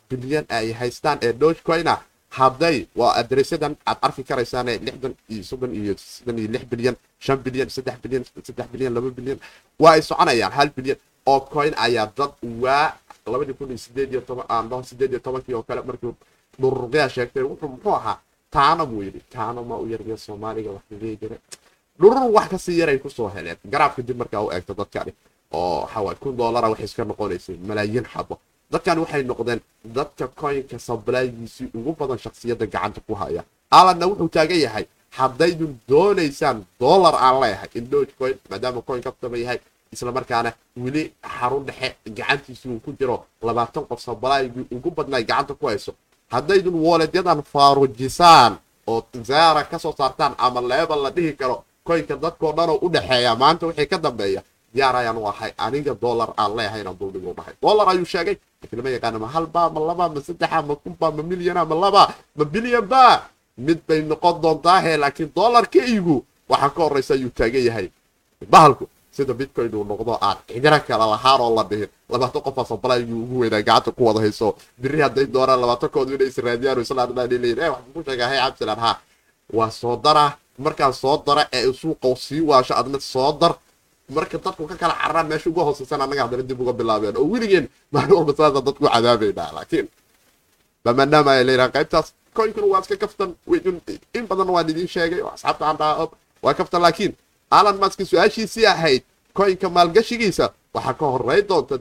bilyan ay haystaan ee doge coina hadday waa adresyadan aad arki karaysaane lixdan iyo soddon iyo soddon iyo lix bilyan shan bilyan saddex bilyan saddex bilyan laba bilyan. Waa ay soconayaan hal bilyan. Oo coin ayaa dad waa labadii kun iyo sideed iyo toban aan dhaho sideed iyo tobankii oo kale markii dhururuqyaa sheegtay wuxuu muxuu ahaa taana buu yidhi. Taana ma u yarya soomaaliga wax laleeyi jira dhurur wax ka sii yaray ku soo heleen garaafka dib markaa u eegto dadkani oo waxawaaye kun doolara waxay iska noqonaysay malaayiin xabo dadkan waxay noqdeen dadka coinka sablaygiisii ugu badan shaksiyadda gacanta ku haya. Alanna wuxuu taagan yahay haddaydun doonaysaan dollar aan leeyahay in doge coin maadaama coin ka taba yahay isla markaana weli xarun dhexe gacantiisi uu ku jiro. Labaatan qof sabalaygii ugu badnay gacanta ku hayso. Haddaydun wooledyadan faarujisaan oo zaara ka soo saartaan ama leebal la dhihi karo koynka dadkao dhanoo u dhexeeya maanta wixii ka dambeeya diyaar ayaan u ahay aniga dollar aan leeyahay inaan duldhigu dhahay dollar ayuu sheegay. Laakiin lama yaqaana ma halbaa ma labaa ma saddexa ma kunbaa ma milyana ma labaa ma bilyanba mid bay noqon doontaahe laakiin dollarkaygu waxaa ka horraysa ayuu taagan yahay. Bahalku sida bitcoin uu noqdo aan cidira kala lahaan oo la dhihin. Labaatan qof asabalaygii ugu weynaa gacanta ku wada hayso. Biri hadday doonaan labaatankoodu inay israadiyaan oo isla leeyihiin eh waxaan ku sheegaa hey cabdilan ha. Waa soo dara. Markaan soo dara ee suuqa sii waasho adna soo dar marka dadku ka kala cararaan meesha ugu hooseysan annaga haddana dib uga bilaabeen. Oo weligeen maalin walba saasa dadku cadaabaynaa laakiin bamaadaama ay leeyahay qaybtaas koynkuna waa iska kaftan. In badanna waan idiin sheegay oo asxaabta aan dhaha waa kaftan. Laakiin alan maski su'aashiisii ahayd koynka maalgashigiisa waxaa ka horey doonta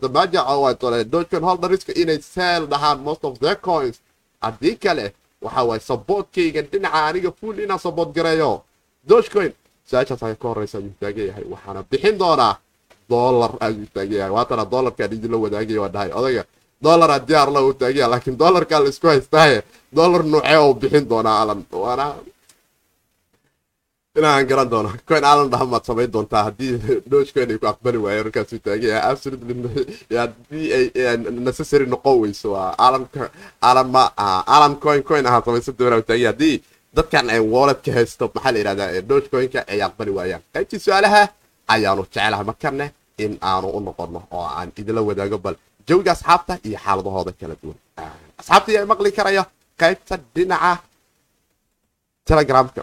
tole dogecoin holderska inay seel dhahaan most of their coins. Haddii kale waxa waaye saboodkayga dhinaca aniga full inaan sabood gareeyo su'aashaas ayaa ka horeysa ayuu taagan yahay waxaana bixin doonaa dollar ayuu taagan yahay waatana dollarkaan idinla wadaagaya waa dhahay odayga dollaraa diyaar la uu taagaya laakiin dollarkaa la isku haystaaye dollar nuucee oo bixin doonaa alan waana inaan garan doono coin alan dhaha maad samayn doontaa haddii dogecoin ay ku aqbali waayo markaasuu taagan yahay absolutely haddii ay necessary noqon weyso waa alan alan ma alan coin coin ahaa samaysan doonaa taagan haddii dadkan ay walletka haysto maxaa la yidhahdaa dogecoinka ay aqbali waayaan. Qaybtii su'aalaha ayaanu jecelahay markane in aanu u noqono oo aan idinla wadaago bal jawiga asxaabta iyo xaaladahooda kala duwan. Asxaabta yaa maqli karaya qaybta dhinaca telegramka.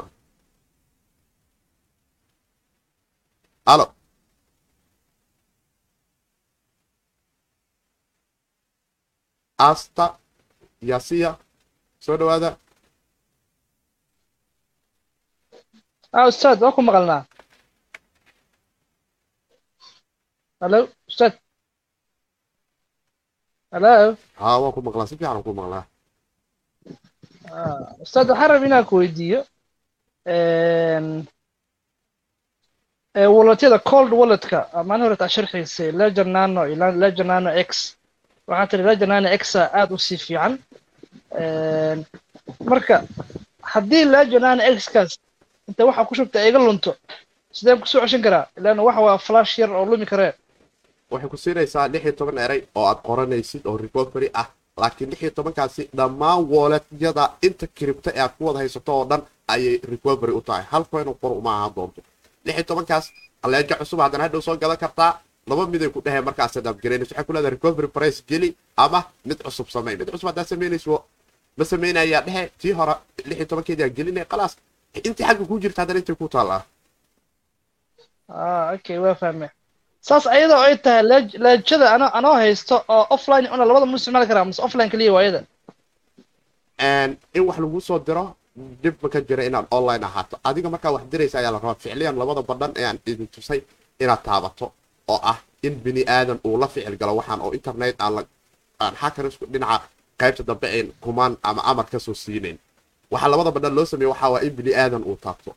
Alo. Asta yasiya soo dhawaada ah ustaad waa ku maqalnaa? Hallo ustaad hallo haa waan ku maqlaa. Si fiican ku maqlaa. Ustaad waxaan raba inaan ku weydiiyo walletyada cold walletka. Maalin hore taa sharxiisay ledger nano iyo ledger nano x. Waxaa tiri ledger nano xa aad u sii fiican. Marka haddii ledger nano x-kaas inta waxa ku shubta iga lunto. Sideen ku soo ceshan karaa? Ilaan waxa waa flash yar oo lumi karee waxay ku siinaysaa lix iyo toban eray oo aad qoranaysid oo recovery ah. Laakiin lix iyo tobankaasi dhammaan wooletyada inta kiribta ee aad ku wada haysato oo dhan ayay recovery u tahay. Hal coin qor uma ahaan doonto. Lix iyo tobankaas aleejo cusub haddana hadhow soo gadan kartaa. Laba miday ku dheheen markaas adaab garaynayso waxay ku leedahay recovery price geli ama mid cusub samay mid cusub haddaad samaynayso ma samaynayaa dhehe tii hore lix iyo tobankeedaa gelinaya khalaas intii xagga kuu jirta haddana intay ku taallaa? Ah okay waa fahme saas ayadoo ay tahay leejada ano anoo haysto oo offline una labada mu isticmaali karaa mase offline kaliya waayada in wax lagu soo diro dhib ma ka jira inaad online ahaato. Adiga markaa wax diraysa ayaa la rabaa. Ficliyan labada badhan ee aan idin tusay inaad taabato oo ah in bini aadan uu la ficil galo waxaan oo internet aan hakarisku dhinaca qaybta dambe ayn kumaan ama amar ka soo siinayn waxaa labada badhan loo sameeye waxaa waa in bini aadan uu taabto.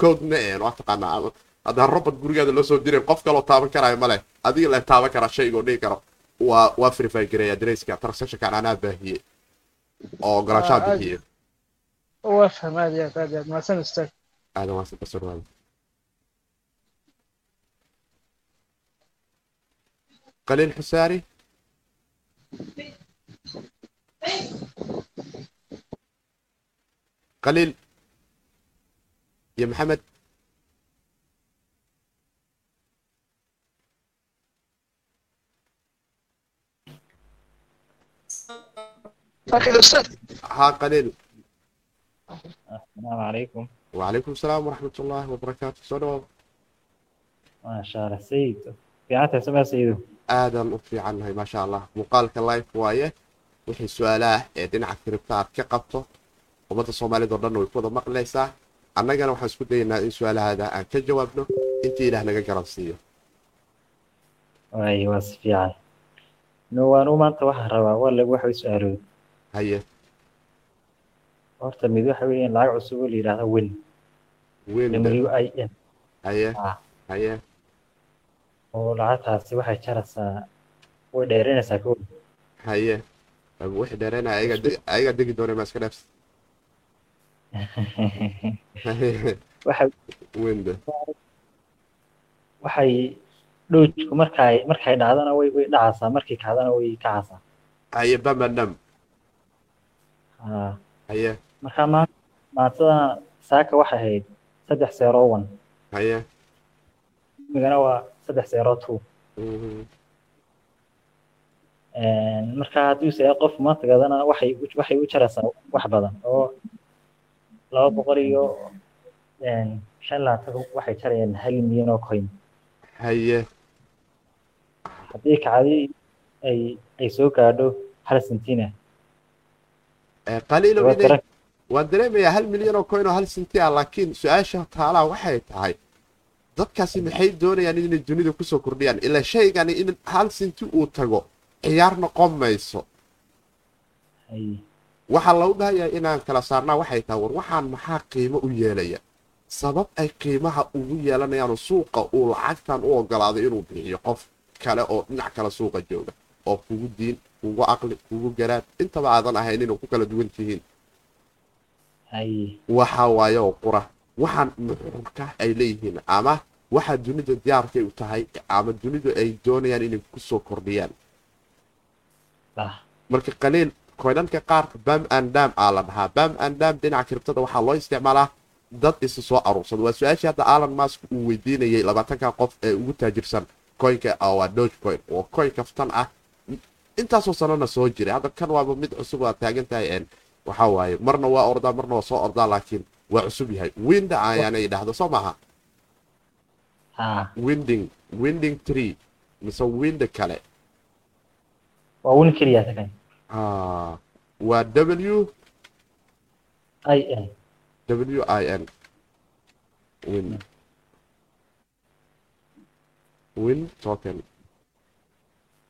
Codena een waa taqaanaa haddaan robot gurigaada loo soo dirin qof kaloo taaban karaayo male adiga la taaban karaa shayga oo dhihi karo. Waa waa verify gareeya dareyska transactionkan anaa baahiyey oo ogolaanshaha bixiye waa aad iyo aad aad aad. Aadan qaliil xusaari qaliil iyo maxamed ustaad ها قليل السلام عليكم وعليكم السلام ورحمة الله وبركاته سلام ما شاء الله سيد في عتب سبع سيد aadan u fiicannahay maasha allah muuqaalka life waaye wixii su-aalaah ee dhinaca kiribta aad ka qabto ummadda oo dhan way ku wada maqlaysaa. Annagana waxaan isku dayaynaa in su'aalahaada aan ka jawaabno inta ilaah naga garan siiyo ay waa si fiican. Nuwaanu maanta waxaan rabaa waa lagu waxbay su'aalood. Haye. Horta mid waxa weeyaan lacag cusub oo la yidhaahdo wen w i n. Haye. Ah. Haye. Oo lacagtaasi waxay jaraysaa way dheeranaysaa ka wen haye. Wixii dheerana ayaga degi doonay maa iska dhaafsi waxay dhowjku markay markay dhacdana way way dhacaysaa markay kacdana way kacaysaa haye bamadham haye marka maa maantadana saaka waxay ahayd saddex zero one. Haye imigana waa saddex zero two. Mhm, marka haddii use qof maanta gadana waxay u- waxay u jaraysaa wax badan oo laba boqol iyo shan labaatan waxay jarayaan hal milyan oo coin. Haye. Haddii kacdi ay ay soo gaadho hal sentina. Eh, qaliilo inay waan dareemayaa hal milyan oo coin oo hal sinti ah laakiin su'aasha taalaa waxay tahay dadkaasi maxay doonayaan inay dunida ku soo kordhiyaan? Ilaa shaygani in hal sinti uu tago ciyaar noqon mayso. Ay waxaa lagu dhahayaa inaan kala saarnaa waxay tahay war. Waxaan maxaa qiimo u yeelaya? Sabab ay qiimaha ugu yeelanayaanoo suuqa uu lacagtan u ogolaaday inuu bixiyo qof kale oo dhinac kale suuqa jooga oo kugu diin kugu aqli kugu garaad. Intaba aadan ahayn inuu ku kala duwan tihiin. Ay. Waxa waaye oo qura. Waxaan nuxurka ay leeyihiin ama waxa dunidu diyaarkay u tahay ama dunidu ay doonayaan inay ku soo kordhiyaan. Marka qaliil koydhanka qaar bam and dam aa la dhahaa bam and dam dhinaca kiribtada waxaa loo isticmaalaa dad isa soo aruursada waa su'aashii hadda alan mask uu weydiinayay labaatanka qof ee ugu taajirsan oo waa doge coin oo coin kaftan ah. Intaasoo sanana soo jiray. Hadda kan waaba mid cusub waa taagan tahay waxaa waaye marna waa ordaa marna waa soo ordaa laakiin waa cusub yahay. Winda ayaana idhaahdo soo maaha haa winding winding tree mise winda kale waa Ah, waa w w i n. Win. Win token.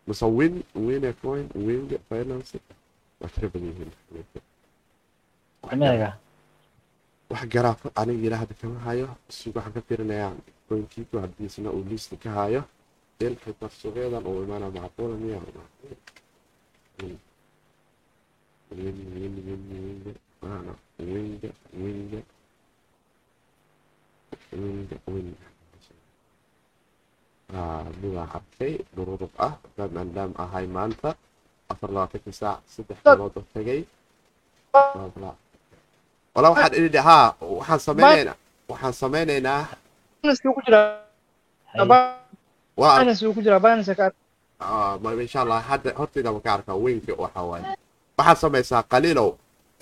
Mise win win coin win finance waa tira badan yihiin wax garaafo aniga ilaahda kama hayo si waxaan ka firinayaa coinkiiku haddiisna uu liista ka hayo in xitaa suuqyadan uu imaana macquula miya win win win win winga waana winga winga winga winga midaa arkay dhururub ah maadaam ahay maanta afar labaatanka saac saddex bilood oo tagay wala waxaan idhi haa waxaan sameynaynaa waxaan sameynaynaa waa Ah, insha allah hadda hortayda ma ka arkaa weynka waxa waaye waxaad samaysaa qaliilow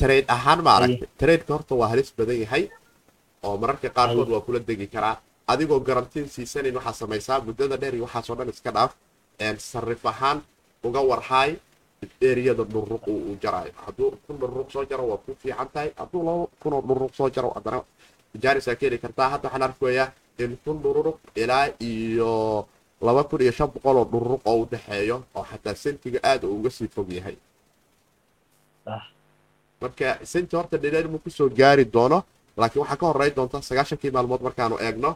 trade ahaan ma aragtay tradeka horta waa halis badan yahay oo mararka qaarkood waa kula degi karaa. Adigoo garantiin siisanayn waxaad samaysaa muddada dheer iyo waxaasoo dhan iska dhaaf. Sarif ahaan uga warhaay eriyada dhuruq uu jaraayo hadduu kun dhuruq soo jaro waa ku fiican tahay. Hadduu laba kunoo dhuruq soo jaro haddana jaanisaa ka heli kartaa. Hadda waxaan arkayaa in kun dhururuq ilaa iyo laba kun iyo shan boqol oo dhururuq oo u dhexeeyo oo xataa sentiga aad uu uga sii fog yahay. ah marka senti horta dhereer mu ku soo gaari doono laakiin waxaa ka horey doonta sagaashankii maalmood markaanu eegno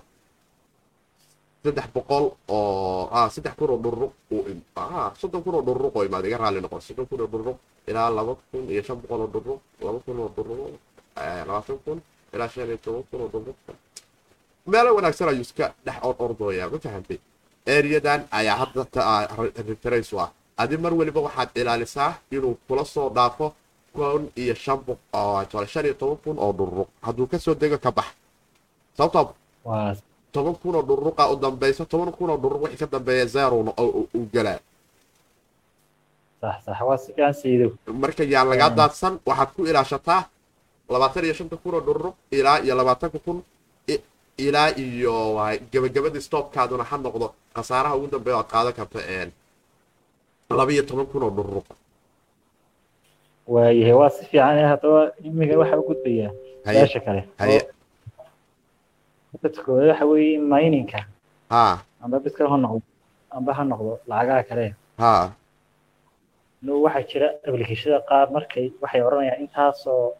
saddex boqol oo ah saddex kun oo im ah soddon kun oo dhururuq oo imaad iga raalli noqon soddon kun oo dhururuq ilaa laba kun iyo shan boqol oo dhururuq laba kun oo dhururuq eh, labaatan kun ilaa shan iyo toban kun oo dhururuq meelo wanaagsan ayuu iska dhex or ordooyaa ma fahantay eriyadan ayaa hadda ta- reference u ah adi mar weliba waxaad ilaalisaa inuu kula soo dhaafo kun iyo shan shan iyo toban kun oo dhururuq hadduu ka soo dego ka bax. Sababtoo toban kun oo dhururuqa u dambayso toban kun oo dhururuq wixii ka dambeeya zerona uu galaa. Marka yaan lagaa daadsan waxaad ku ilaashataa labaatan iyo shanta kun oo dhururuq ilaa iyo labaatanka kun ilaa iyo gabagabadii stopkaaduna ha noqdo. Khasaaraha ugu dambeeya oad qaadan karta een laba iyo toban kun oo dhururuq waayahay waa si fiican haddaba imiga waxa u gudbayaa su'aasha kale dadkooda waxa weeye mininka haa amba bitka ha noqdo amba ha noqdo lacagaha kale haa no waxaa jira applicationada qaar markay waxay odhanayaan intaasoo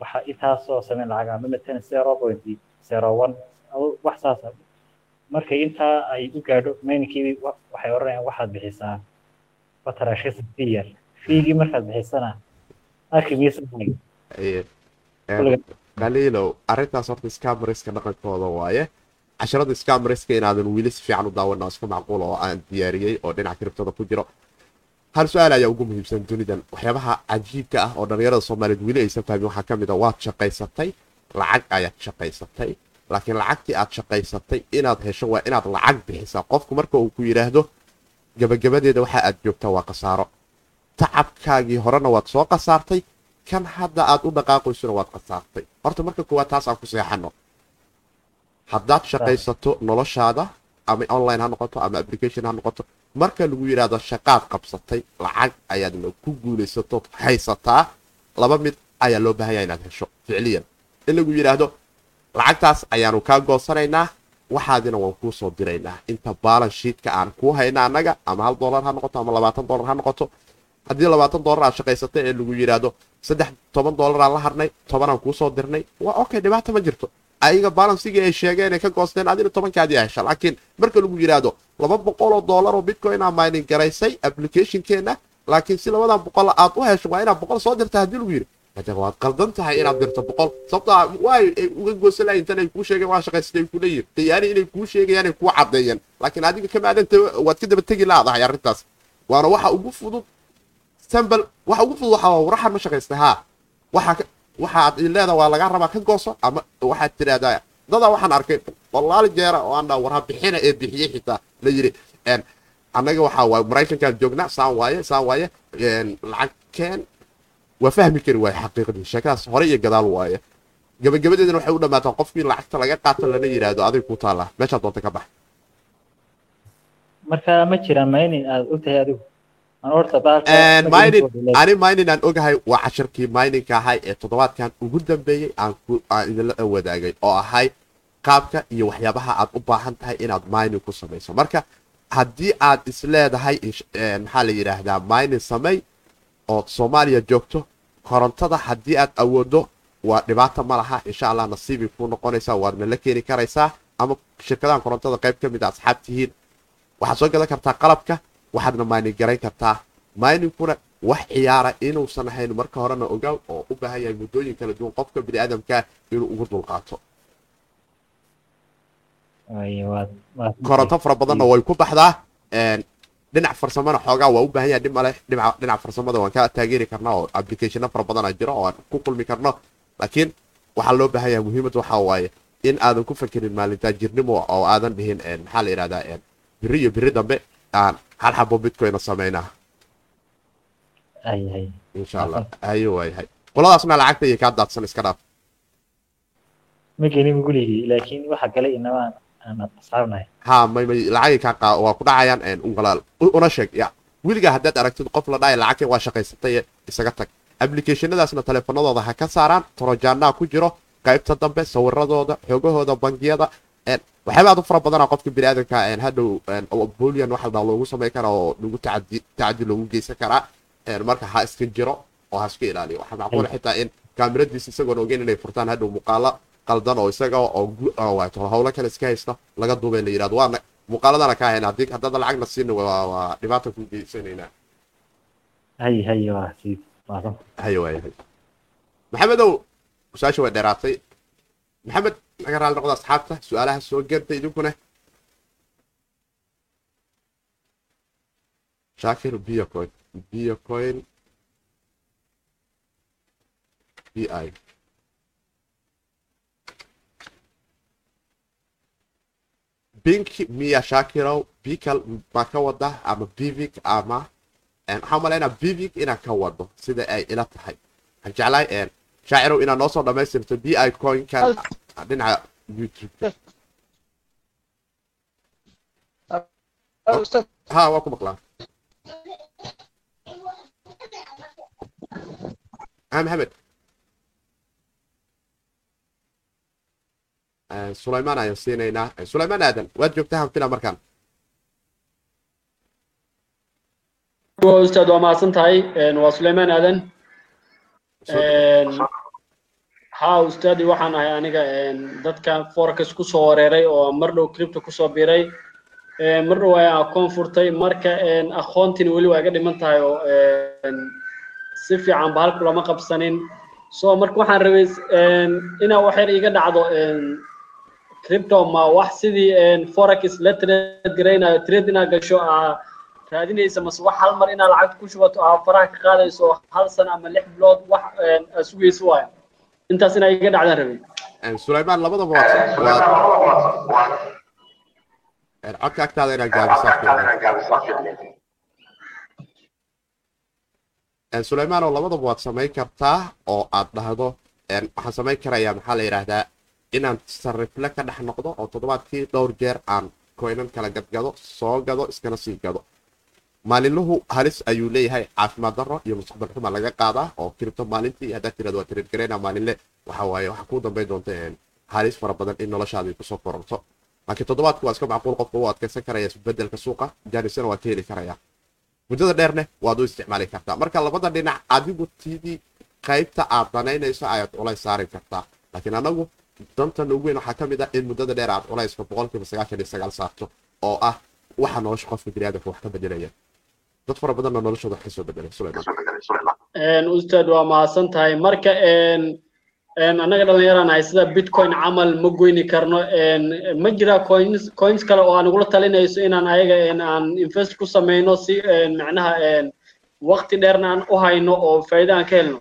waxa intaasoo sameyn lacag amba matalan zero point zero one wax saasa markay intaa ay u gaadho maynkiibi waxay odhanayaan waxaad bixisaa fiigii markaad bixisana qaliilow arrintaas horta scamariska dhaqankooda waaye. Casharada scamariska inaadan weli si fiican u daawana iska macquul oo aan diyaariyey oo dhinaca kiribtada ku jiro. Hal su'aal ayaa ugu muhiimsan dunidan waxyaabaha cajiibka ah oo dhallinyarada soomaaliyeed weli aysan fahmin waxaa ka mid a waad shaqaysatay lacag ayaad shaqaysatay. Laakiin lacagtii aad shaqaysatay inaad hesho waa inaad lacag bixisaa. Qofku marka uu ku yidhaahdo gabagabadeeda waxa aad joogtaa waa khasaaro. Tacabkaagii horena waad soo khasaartay kan hadda aad u dhaqaaqaysona waad khasaartay. Horta marka koowaad taas aan ku seexano haddaad shaqaysato noloshaada ama online ha noqoto ama application ha noqoto marka lagu yidhaahdo shaqaad qabsatay lacag ayaadna ku guulaysato haysataa laba mid ayaa loo baahan yaha inaad hesho ficliyan. In lagu yidhaahdo lacagtaas ayaanu kaa goosanaynaa waxaadina waan kuu soo diraynaa. Inta baalan shiidka aan kuu hayna annaga ama hal dollar ha noqoto ama labaatan dollar ha noqoto haddii labaatan dollar aad shaqaysatay ee lagu yidhaahdo saddex toban dollar aan la harnay tobanaan kuu soo dirnay waa okay dhibaata ma jirto. Ayaga balansigii ay sheegeen ay ka goosteen adina tobankaadii hesha laakiin marka lagu yidhaahdo laba boqol oo dollar oo bitcoin aa mining garaysay applicationkeena laakiin si labadan boqol aad u hesho waa inaad boqol soo dirta haddii lagu yidhi waad qaldan tahay inaad dirto boqol ay uga goosanlahay intan ay kuu sheegeen waa shaqaysatay ay kula yihiin tayaani inay kuu sheegayaan ay kuu caddeeyeen laakiin adiga kamaadanta waad ka daba tegi laadahay arrintaas waana waxa ugu fudud sambal waxa ugu fudud waxaa waraxan ma shaqaystay haa waxa waxaad leedaha waa lagaa rabaa ka gooso ama waxaad tidhaahdaa dadaa waxaan arkay walaali jeera oo aan dhaa warha bixina ee bixiyey xitaa la yidhi annaga waxaa waaye maraykankaan joognaa saan waaye saan waaye lacagkeen waa fahmi kari waaye xaqiiqdii sheekadaas hore iyo gadaal waaye gabagabadeedana waxay u dhammaataa qofkii lacagta laga qaato lana yidhaahdo adig ku taallaa meeshaad doonta ka bax marka ma jiraan mining aad ogtahay adigu ani mining aan ogahay waa cashirkii miningka ahay ee toddobaadkan ugu dambeeyey aan idinla wadaagay oo ahay qaabka iyo waxyaabaha aad u baahan tahay inaad mining ku samayso marka haddii aad isleedahay maxaa la yidhaahdaa mining samey ood soomaaliya joogto korontada haddii aad awoodo waa dhibaata ma laha. Insha allah nasiibay kuu noqonaysaa waadna la keeni karaysaa ama shirkadahan korontada qayb ka mid a asxaab tihiin. Waxaad soo gadan kartaa qalabka waxaadna mining garayn kartaa. Miningkuna wax ciyaara inuusan ahayn marka horena ogaaw oo u baahan yahay muddooyin kala duwan. Qofka bini aadamka inuu ugu dulqaato. Koronto fara badanna way ku baxdaa dhinac farsamona xoogaa waa u baahan yahay dhib male dhinac farsamada waan ka taageeri karnaa oo applicationo fara badana jiro oo aan ku kulmi karno. Laakiin waxaa loo baahan yahay muhiimad waxaa waaye in aadan ku fakerin maalintaajirnimo oo aadan dhihin maxaa la yidhahdaa biri iyo biri dambe aan hal xabo bitcoina samaynaa insha allah. Haye waayahay qoladaasna lacagta iyo kaa daadsan iska dhaaf. Ma gelin guligii laakiin waxa galay inaba aan asxaabnahay ha may may lacagay kaa qaa waa ku dhacayaan ungalaal una sheeg ya. Weligaa haddaad aragtid qof la dhahaya lacagtay waa shaqaysatay isaga tag. Applicationadaasna teleefanadooda ha ka saaraan torojaanaa ku jiro qaybta dambe sawiradooda xoogahooda bangiyada waxyaaba aad u fara badana qofka biniaadanka hadhow bolian waxa ladhaa loogu samayn karaa oo lagu tacadi loogu geysan karaa marka ha iska jiro oo ha iska ilaaliyo. Waxaa macquula xitaa in kaamiradiisa isagoon ogeyn inay furtaan hadhow muuqaalo qaldan oo isaga oo howlo kale iska haysta laga duubay la yidhahdo waana muuqaaladana ka hayn haddii haddada lacagna siina waa dhibaata ku geysanaynaa hay hay waa sii maasan haye waayahay maxamedow su'aasha way dheeraatay maxamed naga raali noqda asxaabta su'aalaha soo geerta idinkuna shaakir biocoin biocoin b i bink miya shakirow bikal ma ka wada ama bivik ama waxaa malaynaa bivik inaan ka wado sida ay ila tahay. Waxaan jeclahay shaacirow inaad noo soo dhammaystirto b i coinkan dhinaca youtube. Ha waa ku maqlaa maxamed sulaymaan ayaan siinaynaa sulaymaan aadan waad joogtaa hanfila markaan ustaad waa mahadsan tahay waa sulaymaan aadan haa ustaadi waxaan ahay aniga dadka forex ku soo wareeray oo mar dhow crypto ku soo biray mar dhow ayaan akoon furtay marka aqoontina weli waa iga dhiman tahay oo si fiican bahalku lama qabsanin so marka waxaan rabay inaa wax yar iga dhacdo crypto ma wax sidii forex la trade garaynayo trade inaa gasho aa raadinaysa mase wax hal mar inaa lacagta ku shubato aa faraha ka qaadayso hal sano ama lix bilood wax aa sugayso waayo. Intaas inaa iga dhacdaan rabay sulaymaan labadaba waad codka agtaada inaad gaabisaa sulaymaan oo labadaba waad samayn kartaa oo aad dhahdo waxaan samayn karayaa maxaa la yidhaahdaa inaan sarifle ka dhex noqdo oo toddobaadkii dhowr jeer aan koynan kala gadgado soo gado iskana sii gado. Maalinluhu halis ayuu leeyahay caafimaad daro iyo mustaqbal xuma laga qaadaa oo kiribto maalintii haddaad tirado waa tirid gareyna maalinle. Waxa waaye waxaa kuu dambayn doonta halis fara badan in noloshaada ku soo kororto. Laakiin toddobaadku waa iska macquul qofka u adkaysan karaya isbeddelka suuqa jaanisana waa ka heli karaya. Muddada dheerne waad u isticmaali kartaa. Marka labada dhinac adigu tidii qaybta aad danaynayso ayaad culays saari kartaa. Laakiin anagu dantan ugu weyn waxaa ka mid ah in muddada dheer aad culayska boqolkiiba sagaashan iyo sagaal saarto oo ah waxa nolosha qofka biniaadamka wax ka bedelaya. Dad fara badanna noloshooda wax ka soo bedelay sulaymaan ustaad waa mahadsan tahay. Marka annaga dhallinyaraan ahay sida bitcoin camal ma goyni karno. Ma jira coins coins kale oo aan ugula talinayso inaan ayaga aan invest ku samayno si macnaha waqti dheerna aan u hayno oo faa'iido aan ka helno.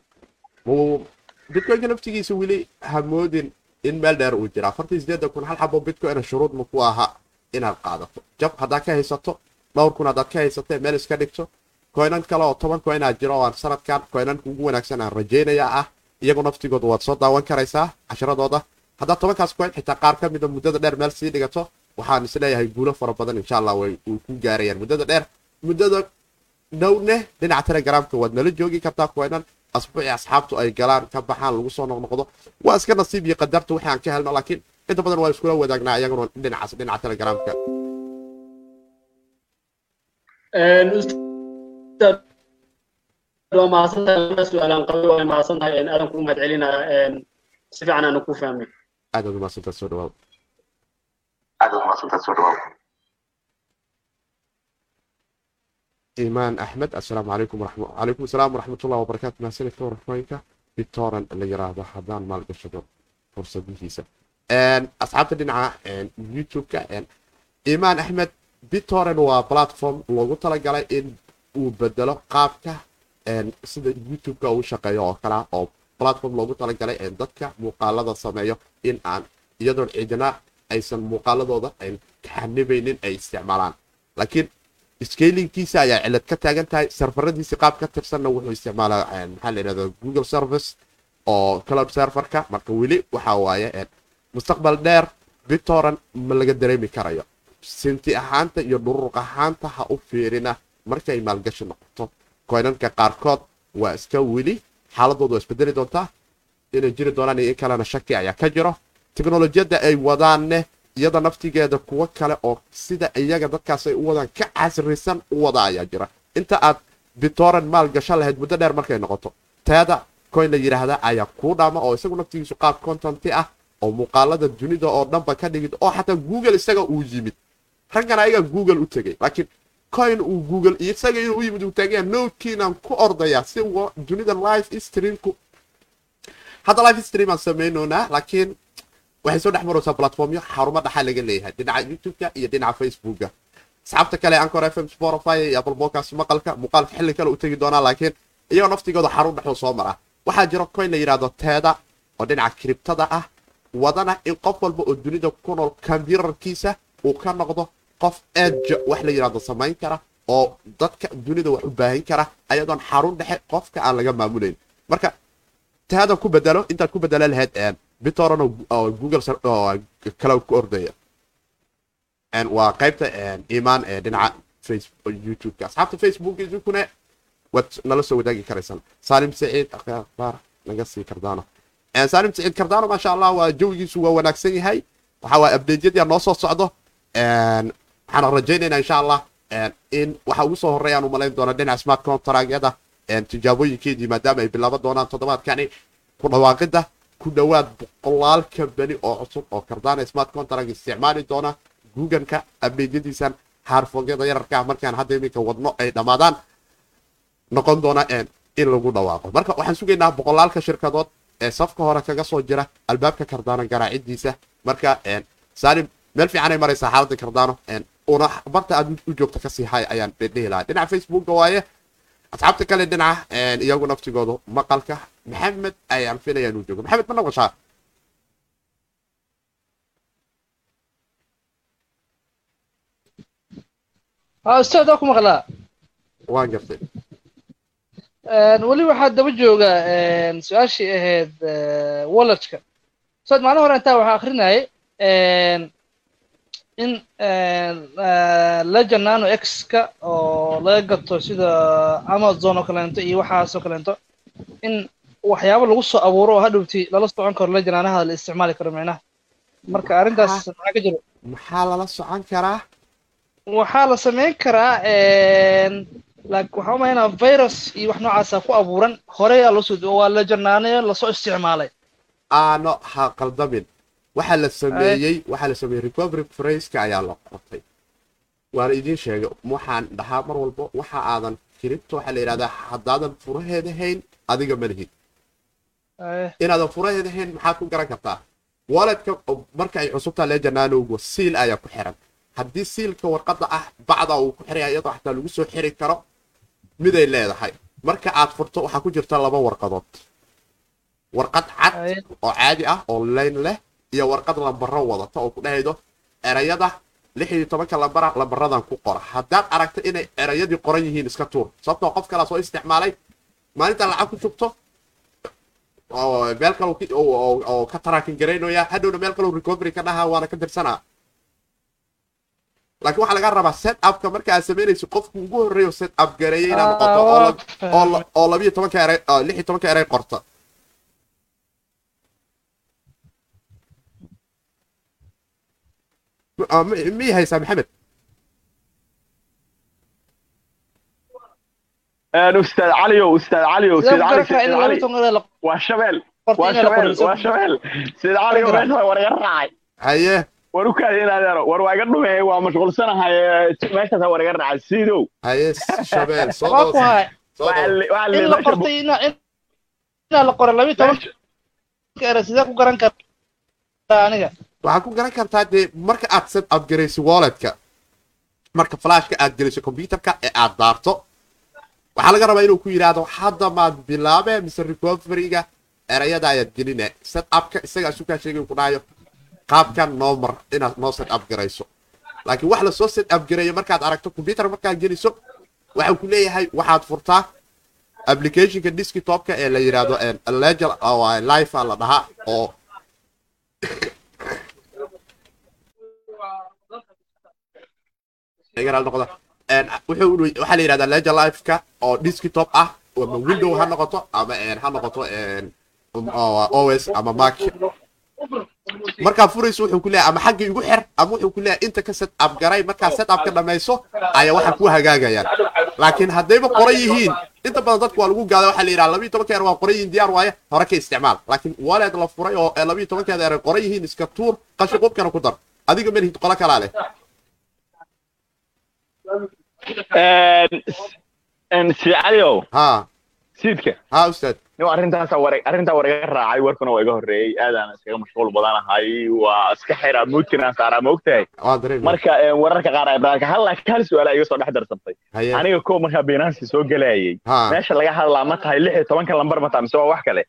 Bitcoinka naftigiisa weli hamoodin in meel dheer uu jira afartii sideedda kun hal xabo bitcoin shuruud ma ku aha inaad qaadato jab haddaad ka haysato dhowr kun haddaad ka haysatee meel iska dhigto koynan kale oo toban koynaa jiro oo aan sanadkan koynanka ugu wanaagsan aan rajaynaya ah iyagu naftigooda waad soo daawan karaysaa casharadooda haddaad tobankaas koyn xitaa qaar ka mida muddada dheer meel sii dhigato waxaan is leeyahay guulo fara badan insha allah way ku gaarayaan muddada dheer muddada dhowne dhinaca telegramka waad nala joogi kartaa koynan asbuuci asxaabtu ay galaan ka baxaan lagu soo noqnoqdo. Waa iska nasiib iyo qadarta wixii aan ka helno laakiin inta badan waa iskula wadaagnaa iyaguna dhinacaas dhinaca telegramka. Waa mahadsantahay su'aalaan qabay waa mahadsantahay aadan kuu mahad celinaya si fiican aanu ku fahmay aad aad umahadsantaa soo dhawaad. Aad aad umahadsantaa soo dhawaad imaan axmed asalaamu calaykum wacalaykum asalaam waraxmatullah wabarakaatu mahsanidka warafooyinka bitoran la yiraahdo haddaan maalgashado fursadihiisa asxaabta dhinaca youtube-ka imaan axmed bitoren waa platform loogu talagalay in uu bedelo qaabka sida youtube-ka uu shaqeeyo oo kalea oo platform loogu talagalay dadka muuqaalada sameeyo in aan iyadoon cidina aysan muuqaaladooda xanibaynin ay isticmaalaan. Laakiin scalinkiisa ayaa cilad ka taagan tahay. Serfaradiisi qaab ka tirsanna wuxuu isticmaalaa eh, maxaa la yidhahdaa google service oo cloud serverka. Marka weli waxaa waaye eh, mustaqbal dheer victoran ma laga dareemi karayo. Sinti ahaanta iyo dhururuq ahaanta ha u fiirina. Markay maalgashi noqoto koynanka qaarkood waa iska weli xaaladoodu waa isbedeli doontaa. Inay jiri doonaan iyo in kalena shaki ayaa ka jiro. Tekhnolojiyadda ay wadaanne iyada naftigeeda kuwo kale oo sida iyaga dadkaas ay u wadaan ka casrisan u wada ayaa jira. Inta aad bitoran maal gasho lahayd muddo dheer markay noqoto teeda coin la yidhaahda ayaa kuu dhaama oo isagu naftigiisu qaab contanti ah oo muuqaalada dunida oo dhanba ka dhigid oo xataa google isaga uu yimid. Raggan ayagaa google u tegay laakiin coin uu google isaga inuu u yimid uu taagaya notekiinaan ku ordayaa si dunida live streamku hadda live stream aan samaynoonaa laakiin waxay soo dhex maraysaa platformyo xarumo dhaxa laga leeyahay. Dhinaca youtube-ka iyo dhinaca facebooka asxaabta kale ancor fm spotify iyo apple podcast maqalka muuqaalka xilli kale u tegi doonaa laakiin iyagoo naftigooda xarun dhexuu soo mara. Waxaa jiro coin la yidhahdo teeda oo dhinaca kribtada ah wadana in qof walba oo dunida ku nool kombyutarkiisa uu ka noqdo qof edge wax la yidhahdo samayn kara oo dadka dunida wax u baahin kara ayadoon xarun dhexe qofka aan laga maamulayn. Marka teeda ku bedelo intaad ku bedela lahayd bitoran oo google cloud ku ordaya. Waa qaybta imaan ee dhinaca youtube-ka. Asxaabta facebook idinkuna waad nala soo wadaagi karaysaan saalim saciid akhbaar naga sii kardaano. Saalim saciid kardaano maasha allah waa jawigiisu waa wanaagsan yahay. Waxa waa abdeedyadii noo soo socdo. Waxaan rajaynaynaa insha allah in waxa ugu soo horeeyaan u malayn doona dhinaca smart contragyada tijaabooyinkeedii maadaama ay bilaaban doonaan toddobaadkani ku dhawaaqidda ku dhowaad boqolaal kambani oo cusub oo cardano smart contract isticmaali doona googanka abdeegyadiisan haarfoogyada yararka ah. Markaan hadda iminka wadno ay dhammaadaan noqon doona in lagu dhawaaqo. Marka waxaan sugaynaa boqolaalka shirkadood ee safka hore kaga soo jira albaabka cardano garaacidiisa. Marka saalim meel fiicanay maraysaa xaaladda cardano una barta aad u joogta ka sii hay ayaan dhihi lahaa. Dhinaca facebooka waaye asxaabta kale dhinaca iyagu naftigoodu maqalka maxamed ayaan filaya inuu joogo maxamed ma noqoshaa ustaad waa ku maqlaa waan gartay weli waxaa daba jooga su'aashii ahayd walletka ustaad maalin hore intaa waxaa akrinayay in lejanano x-ka oo laga gato sida amazon oo kaleento iyo waxaas oo kaleento in waxyaabo lagu soo abuuro oo hadhowti lala socon karo lejanaanaha la isticmaali karo micnaha marka arrintaas maxaa ka jiro. maxaa lala socon karaa? Waxaa la samayn karaa waxaa umaynaa virus iyo wax noocaasa ku abuuran. Horey aa waa lejanaanayo la soo isticmaalay. Aano ha qaldamin waxaa la sameeyey waxaa la sameeyey recovery fraceka ayaa la qortay waana idiin sheegay waxaan dhahaa mar walbo waxa aadan kiribto waxaa la yidhahdaa haddaadan furaheeda hayn adiga ma lihid inaadan furaheeda hayn maxaad ku garan kartaa? Walletka marka ay cusubtaa lejananogo siil ayaa ku xiran. Haddii siilka warqadda ah bacda uu ku xiraya iyadoo xataa lagu soo xiri karo miday leedahay. Marka aad furto waxaa ku jirta laba warqadood. Warqad cad oo caadi ah oo layn leh iyo warqad lambaro wadata oo ku dhahaydo erayada lix iyo tobanka lambara lambaradan ku qora. Haddaad aragto inay erayadii qoran yihiin iska tuur sababtoo qof kalaa soo isticmaalay maalinta lacag ku shubto meel kale oo ka taraakin garaynaya hadhowna meel kale recovery ka dhaha waana ka dirsanaa. Laakiin waxaa laga rabaa set upka marka aad samaynayso qofku ugu horreeyo set up gareeya inaad noqoto oo labiyo tobanka eray lix tobanka eray qorta miyay haysaa maxamed ustaad caliyo ustaad caliyo ustaad cali waa shabeel waa shabeel waa shabeel ustaad caliyo meesha war iga raacay haye war u kaadi inaadeero war waa iga dhumeey waa mashquulsanahay meeshaas war iga raacay siidow haye shabeel soo in la qortay inaa la qoray labiyo tobanka ere sidee ku garan karaa aniga waxaad ku garan kartaa dee marka aad up garayso walletka marka flashka aad geliso computerka ee aad daarto waxaa laga rabaa inuu ku yidhaahdo hadda maad bilaabe mise recoveryga erayada ayaad geline set upka isaga asukaa sheegay ku dhahayo qaabkan noo mar inaad noo set up garayso. Laakiin wax la soo set up gareeyo markaad aragto computer markaad geliso waxau ku leeyahay waxaad furtaa applicationka desktopka ee la yidhaahdo legal life la dhahaa oo waxaa la yidhahdaa legal lifeka oo desktop ah ama window ha noqoto ama ha noqoto os ama mac. Markaa furayso wuxuu ku ama xagga igu xer ama wuxuu ku inta ka set up garay markaa set up ka dhamayso ayaa waxa ku hagaagayaan. Laakiin haddayba qoran yihiin inta badan dadku waa lagu gaada waxaa la yidhaha labiyo tobanka eer waa qoran yihiin diyaar waaye hore ka isticmaal. Laakiin wallet la furay oo labiyo tobankeeda eer qoran yihiin iska tuur qashi qubkana ku dar. Adiga malihid qola kalaa leh sidi caliow ha. Siidka nin arrintaasa war iga raacay warkuna waa iga horreeyey aadaan iskaga mashquul badanahay waa iska xiraa muudkinaan saaraa ma ogtahay waa dareemi. Marka wararka qaar ibraanka hal hal su'aala iga soo dhex darsantay. Aniga ko markaa binansi soo gelayay ha. meesha laga hadlaa ma tahay lix iyo tobanka lambar ma tahay mise waa wax kale?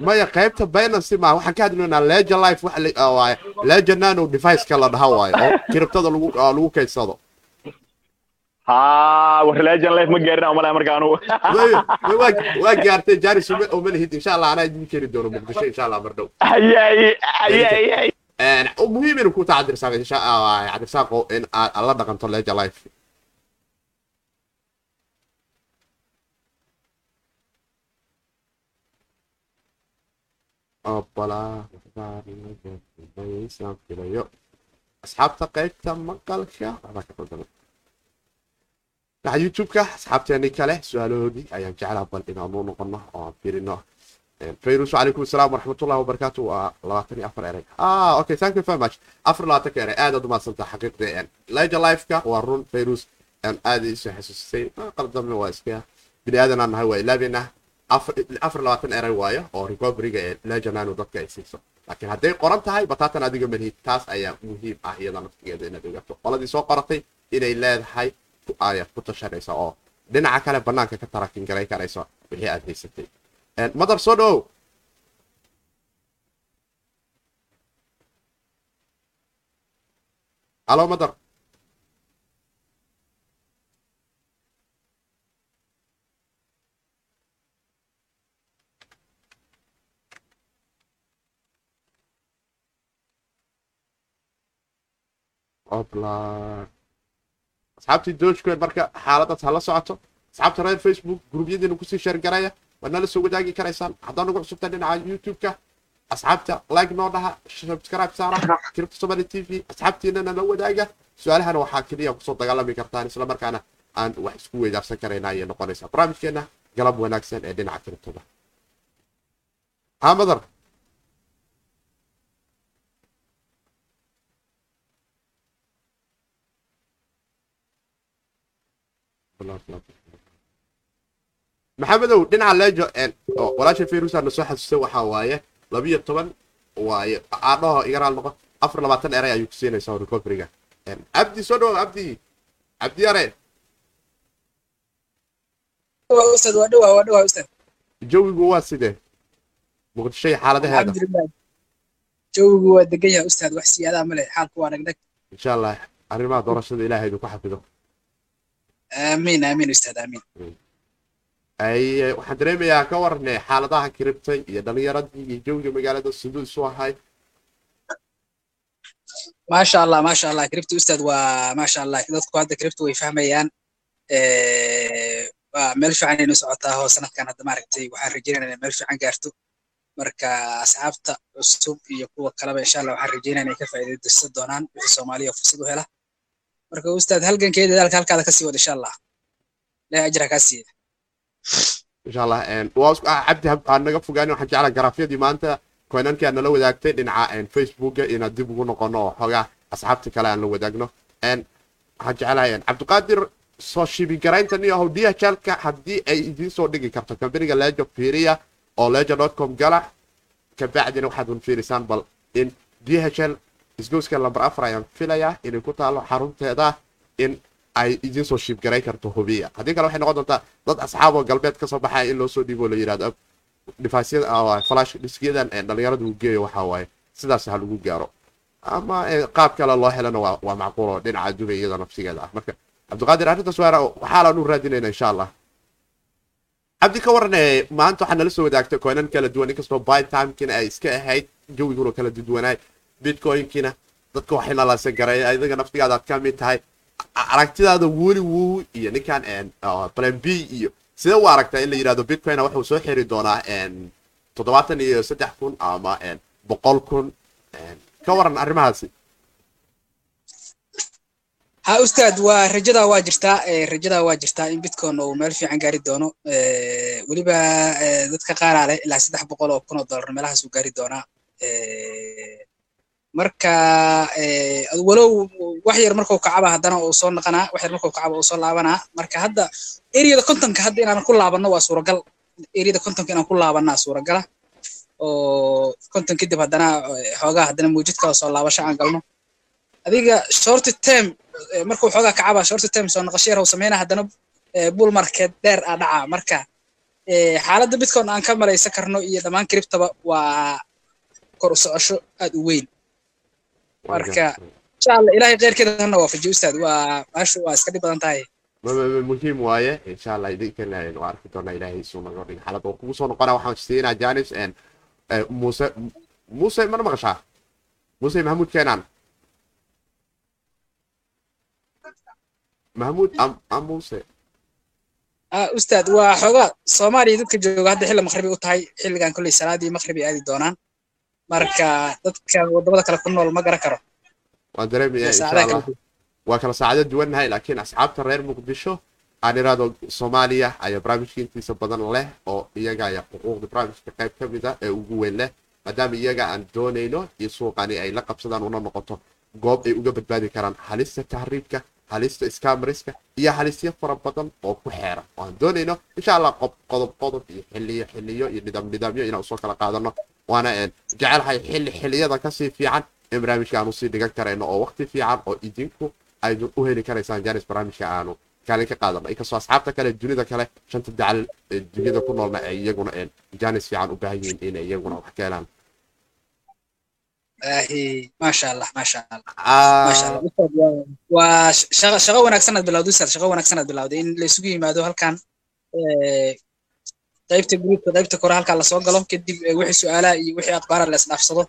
Maya qaybta binancy ma waxaan ka hadlaynaa ledger life waxa la waaye ledger nano device-ka la dhaha waaye oo kiribtada lagu lagu kaydsado war lejan life ma gaarin aan malaya marka anugu waa gaartay jaaris uma uma lihid insha allah anaa idin keeni doono muqdisho insha allah mar dhow muhiim inuu ku taha cabdirasaaq insha cabdirasaaqo in aad la dhaqanto ledger life asxaabta qaybta maqalka waxbaa ka qaldaman waxa youtube-ka asxaabteeni kale su'aalahoodii ayaan jeclaa bal inaanu noqono oo aan fiirino fayrus calaykum asalaam waraxmatullahi wabarakaatu waa labaatan afar erey ah okay thank you very much. Afar labaatanka erey aadaad umaadsanta xaqiiqdii leja lifeka waa run fayrus aad isoo xasuusisay qaldamna waa iska bini aadanaan nahay waa ilaabeynaa afar labaatan erey waayo oo recoveryga ee lejananu dadka ay siiso laakiin hadday qoran tahay bataatan adiga manhid taas ayaa muhiim ah iyada naftigeeda inaad ogaato qoladii soo qoratay inay leedahay ku tashanaysa oo dhinaca kale banaanka ka tarakin garay karayso wixii aad haysatay madar soo dhowow alo madar obla asxaabtii dogecoin marka xaaladaas hala socoto asxaabta reer facebook gruubyadiina ku sii sheergaraya waad nala soo wadaagi karaysaan. Haddaan ugu cusubta dhinaca youtube-ka asxaabta like noo dhaha subscribe saara kiribta somali t v asxaabtiinana la wadaaga. Su'aalahana waxaa keliya ku soo dagaalami kartaan isla markaana aan wax isku weydaarsan karayna ayay noqonaysaa. Barnaamijkeena galab wanaagsan ee dhinaca kiribtada maxamedow dhinaca lejo walaasha fayrusa na soo xasuustay waxaa waaye labiyo toban waaye aadhaho iga raal noqo afar labaatan eray ayuu ku siinaysaa recoveryga cabdi soo dhawo cabdi cabdi yare. Jawigu waa sidee muqdisho iyo xaaladaheeda jawigu waa degan yahay ustaad wax siyaadaa male xaalku waa dhagdhag insha allah arrimaha doorashada ilaahay idinku xafido amiin amiin ustaad amiin waxaan dareemayaa ka warne xaaladaha kiribtay iyo dhalinyaradii iyo jawiga magaalada siduu isu ahay maasha allah maasha allah. Kiribta ustaad waa maasha allah. Dadku hadda kiribta way fahmayaan. Waa meel fiican aynu socotaa oo sanadkan hadda maaragtay waxaan rajeynaya inay meel fiican gaarto. Marka asxaabta cusub iyo kuwa kaleba insha allah waxaan rajeynaya inay ka faa'iidaysan doonaan wixii soomaaliya fursad u hela marka ustaad halgankeeda dadaalka halkaada ka sii wada insha allah ilahay ajra kaa siiya insha allah waa cabdi aan naga fogaani waxaan jeclaa garaafyadii maanta. Koynanki aad nala wadaagtay dhinaca facebooka inaad dib ugu noqono oo xoogaa asxaabta kale aan la wadaagno. Waxaan jeclahay cabdiqaadir soo shibigarayntan iyo howdiyachalka haddii ay idiin soo dhigi karto kambaniga lejo fiiriya oo lejo com gala kabacdina waxaad un fiirisaan bal in dhl isgowska lamber afar ayaan filayaa inay ku taalo xarunteeda in ay idiin soo shiibgarayn karto hubiya. Haddii kale waxay noqon doontaa dad asxaab oo galbeed ka soo baxaya in loo soo dhiibo la yidhahdo dhifaasyada flash dhiskyadan dhalinyaradu uu geeyo waxaa waaye. Sidaas ha lagu gaaro. Ama qaab kale loo helana waa macquul oo dhinaca dubay iyada nafsigeeda. Ah marka cabdiqaadir arrintaas waxaalaan u raadinayna insha allah cabdi ka warane maanta waxaa nala soo wadaagtay koynan kala duwan inkastoo by timekina ay iska ahayd jawiguna kala duduwanaay bitcoinkina. Dadka waxay nalasan garay adiga naftigaada aad ka mid tahay. Aragtidaada weli wuu iyo ninkan plan b iyo. Sidee u aragtaa in la yidhahdo bitcoina wuxuu soo xiri doonaa toddobaatan iyo saddex kun ama boqol kun ka waran arrimahaasi. Ha ustaad waa rajadaa waa jirtaa rajadaa waa jirtaa in bitcoin uu meel fiican gaari doono weliba dadka qaaraa leh ilaa saddex boqol oo kun oo dollar meelahaas uu gaari doonaa marka walow wax yar markuu kacaba haddana uu soo naqanaa wax yar markuu kacaba uu soo laabanaa marka hadda eriyada kontonka hadda inaan ku laabanno waa suuragal. Eriyada kontonka inaan ku laabanaa suuragala oo konton kadib haddana xoogaa haddana muujid kala soo laabasho aan galno. Adiga short term markuu xoogaa kacaba short term soo noqosho yar sameynaa haddana bull market dheer aa dhacaa. Marka xaaladda bitcoin aan ka malaysan karno iyo dhammaan criptaba waa kor u socosho aad u weyn marka insha allah ilahay kheyrkeeda hana waafajiyo ustaad. Waa maashu waa iska dhib badan tahay. Muhiim waaye. Insha allah idinkana waa arki doonaa ilaahay isuu naga dhiga xaalad oo kugu soo noqonaa. Waxaan siinaa janis muuse muuse mana maqashaa? Muuse maxamuud keenan mahmuud am muuse. Ustaad waa xoogaa soomaaliya dadka jooga hadda xilli maqribi u tahay xilligan kolley salaadii maqribi aadi doonaan marka dadka waddamada kale ku nool ma garan karo. Waan dareemaya allah. waa kala saacado duwannahay laakiin asxaabta reer muqdisho aan iraado soomaaliya ayaa barnaamijka intiisa badan leh oo iyaga ayaa xuquuqda barnaamijka qayb ka mid ah ee ugu weyn leh maadaama iyaga aan doonayno iyo suuqani ay la qabsadaan una noqoto goob ay uga badbaadi karaan halista tahriibka halista scamriska iyo halisyo fara badan oo ku xeeran. Oo aan doonayno insha allah qodob qodob iyo xiliyo xiliyo iyo nidaam nidaamyo inaan u soo kala qaadano. Waana jecelahay xilli xiliyada ka sii fiican in barnaamijka aanu sii dhigan karayno oo waqti fiican oo idinku aynu u heli karaysaan janis barnaamijka aanu kaalin ka qaadano inkastoo asxaabta kale dunida kale shanta dacal dunyada ku noolna ay iyaguna janis fiican u baahan yihiin inay iyaguna wax ka helaan maasha allah maasha allah maasha allah waa shaqo shaqo wanaagsan aad bilowday ustaad shaqo wanaagsan aad bilowday. In la isugu yimaado halkan qaybta gruupka qaybta kore halkan la soo galo kadib wixii su'aalaha iyo wixii akhbaara la isdhaafsado.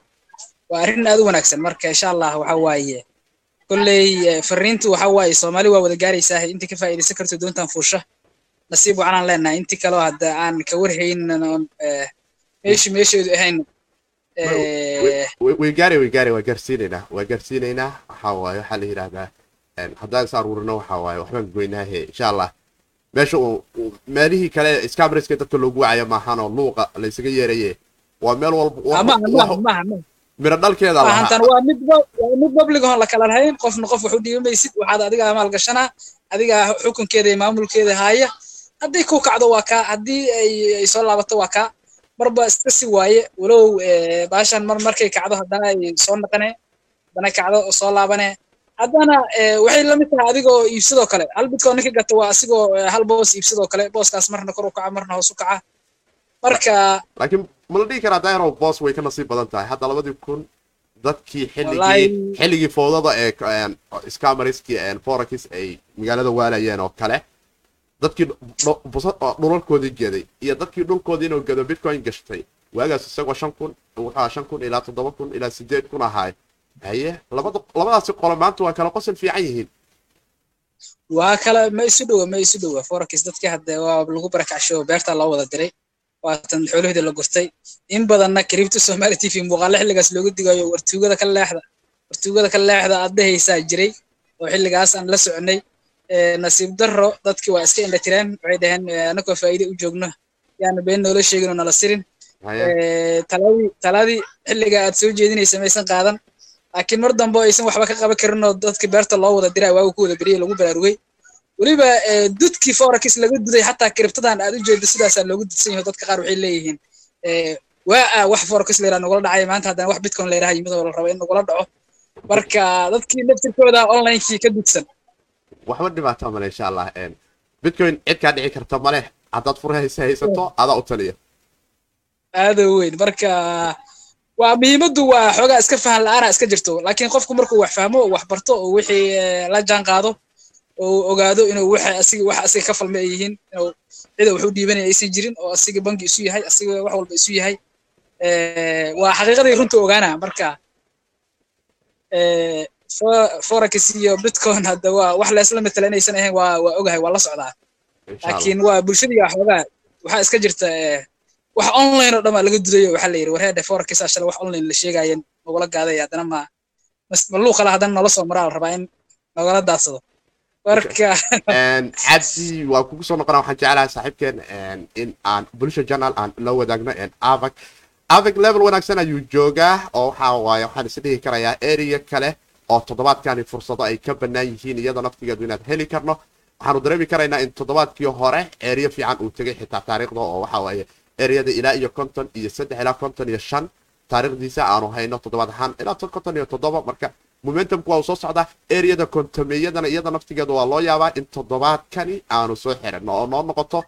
Waa arrin aad u wanaagsan. Marka insha allah waxa waaye kolley fariintu waxa waaye soomaali waa wada gaaraysaa intii ka faa'iidaysan karto doontan fuusha nasiib waxaan leenahay. Intii kaloo hadda aan ka warhayn meeshu meesheedu ahayn way gaari way gaari waa gaarsiinaynaa waa gaarsiinaynaa waxaa waaye waxaa la yidhahdaa haddaan is aruurino waxaa waaye waxbaan goynaahe insha allah meesha uu meelihii kale scamriska dadka loogu wacayo maahanoo luuqa laysaga yeeraye waa meel walba miro dhalkeeda waa mid public oon la kala lahayn qofna qof wax u dhiiban maysid waxaad adigaa maalgashanaa adigaa xukunkeeda iyo maamulkeeda haaya. Haddii ku kacdo waa kaa haddii ay soo laabato waa kaa marba iska si waaye walow baashan mar markay kacdo haddana ay soo naqane haddana kacdo soo laabane. Haddana waxay la mid tahay adigoo iibsadoo kale. Hal bitcoin ninka gato waa asigoo hal boos iibsadoo kale. Booskaas marna kor u kaca marna hoos u kaca. Marka laakiin ma la dhihi karaa dairo boos way ka nasiib badan tahay. Hadda labadii kun dadkii xilligii xilligii fowdada ee scamariskii forex ay magaalada waalayeen oo kale dadkii dhulalkoodii geday iyo dadkii dhulkoodii inuu gado bitcoin gashtay. Waagaas isagoo shan kun wuxuu shan kun ilaa toddoba kun ilaa sideed kun ahaay haye labada labadaasi qolo maanta waa kala qosol fiican yihiin. Waa kala ma isu dhowa ma isu dhowa. Forex dadkii hadda waa lagu barakacsho beerta loo wada diray. Waatan xoolahoodii la gurtay. In badanna cripto somali t v muuqaale xilligaas looga digayo wartuugada ka leexda wartuugada ka leexda aad dhehaysaa jiray oo xilligaas aan la soconay nasiib darro dadkii waa iska indhatireen waxay dhaheen anakoo faa'iide u joogno. Yaana been noola sheegin oo nala sirin. Taladii xilliga aad soo jeedinaysa maysan qaadan. Laakiin mar dambe aysan waxba ka qaban karin oo dadka beerta loo wada diraa waagu ku wada beriyay lagu baraarugay weliba dudkii forex laga duday xataa kiribtadan aad u jeedo sidaasaa loogu dudsan yaho dadka qaar waxay leeyihiin. Waa ah wax forex la yidhaha nagula dhacay maanta haddana wax bitcoin la yidhaha yimid oo la rabo in nagula dhaco. Marka dadkii naftirkooda onlinekii ka dudsan waxba dhibaato male insha allah bitcoin cid kaa dhici karta male haddaad furahaysa haysato adaa u taliya. Aada weyn. Marka waa muhiimaddu waa xoogaa iska fahan la'aana iska jirto. Laakiin qofku markuu wax fahmo oo wax barto oo wixii la jaan qaado oo ogaado inuu waxa asiga wax asiga ka falma ay yihiin inuu cida wax u dhiibanaya aysan jirin oo asiga bangi isu yahay asiga wax walba isu yahay. Waa xaqiiqadii runta ogaana marka forex iyo bitcoin hadda waa wax leesla matala inaysan ahayn waa waa ogahay waa la socdaa. Laakiin waa bulshadii xoogaa waxaa iska jirta wax online oo dhan baa laga dudayo waxaa la yidhi warheedhe forex ashale wax online la sheegaayen nagula gaaday haddana ma maluuq kale haddana nala soo maraa la rabaa in nagala daadsado. Marka cabdi waa kugu soo noqonaa waxaan jeclahay saaxiibkeen in aan bulsha journal aan la wadaagno avac avac level wanaagsan ayuu joogaa oo waxa waaye waxaan is dhihi karayaa area kale oo toddobaadkani fursado ay ka bannaan yihiin iyada naftigeedu inaad heli karno. Waxaanu dareemi karaynaa in toddobaadkii hore ereyo fiican uu tegay xitaa taariikhda oo waxa waaye ereyada ilaa iyo konton iyo saddex ilaa konton iyo shan. Taariikhdiisa aanu hayno toddobaad ahaan ilaa konton iyo toddoba marka momentumku waa uu soo socdaa ereyada kontomeyadana iyada naftigeeda waa loo yaabaa in toddobaadkani aanu soo xirino oo noo noqoto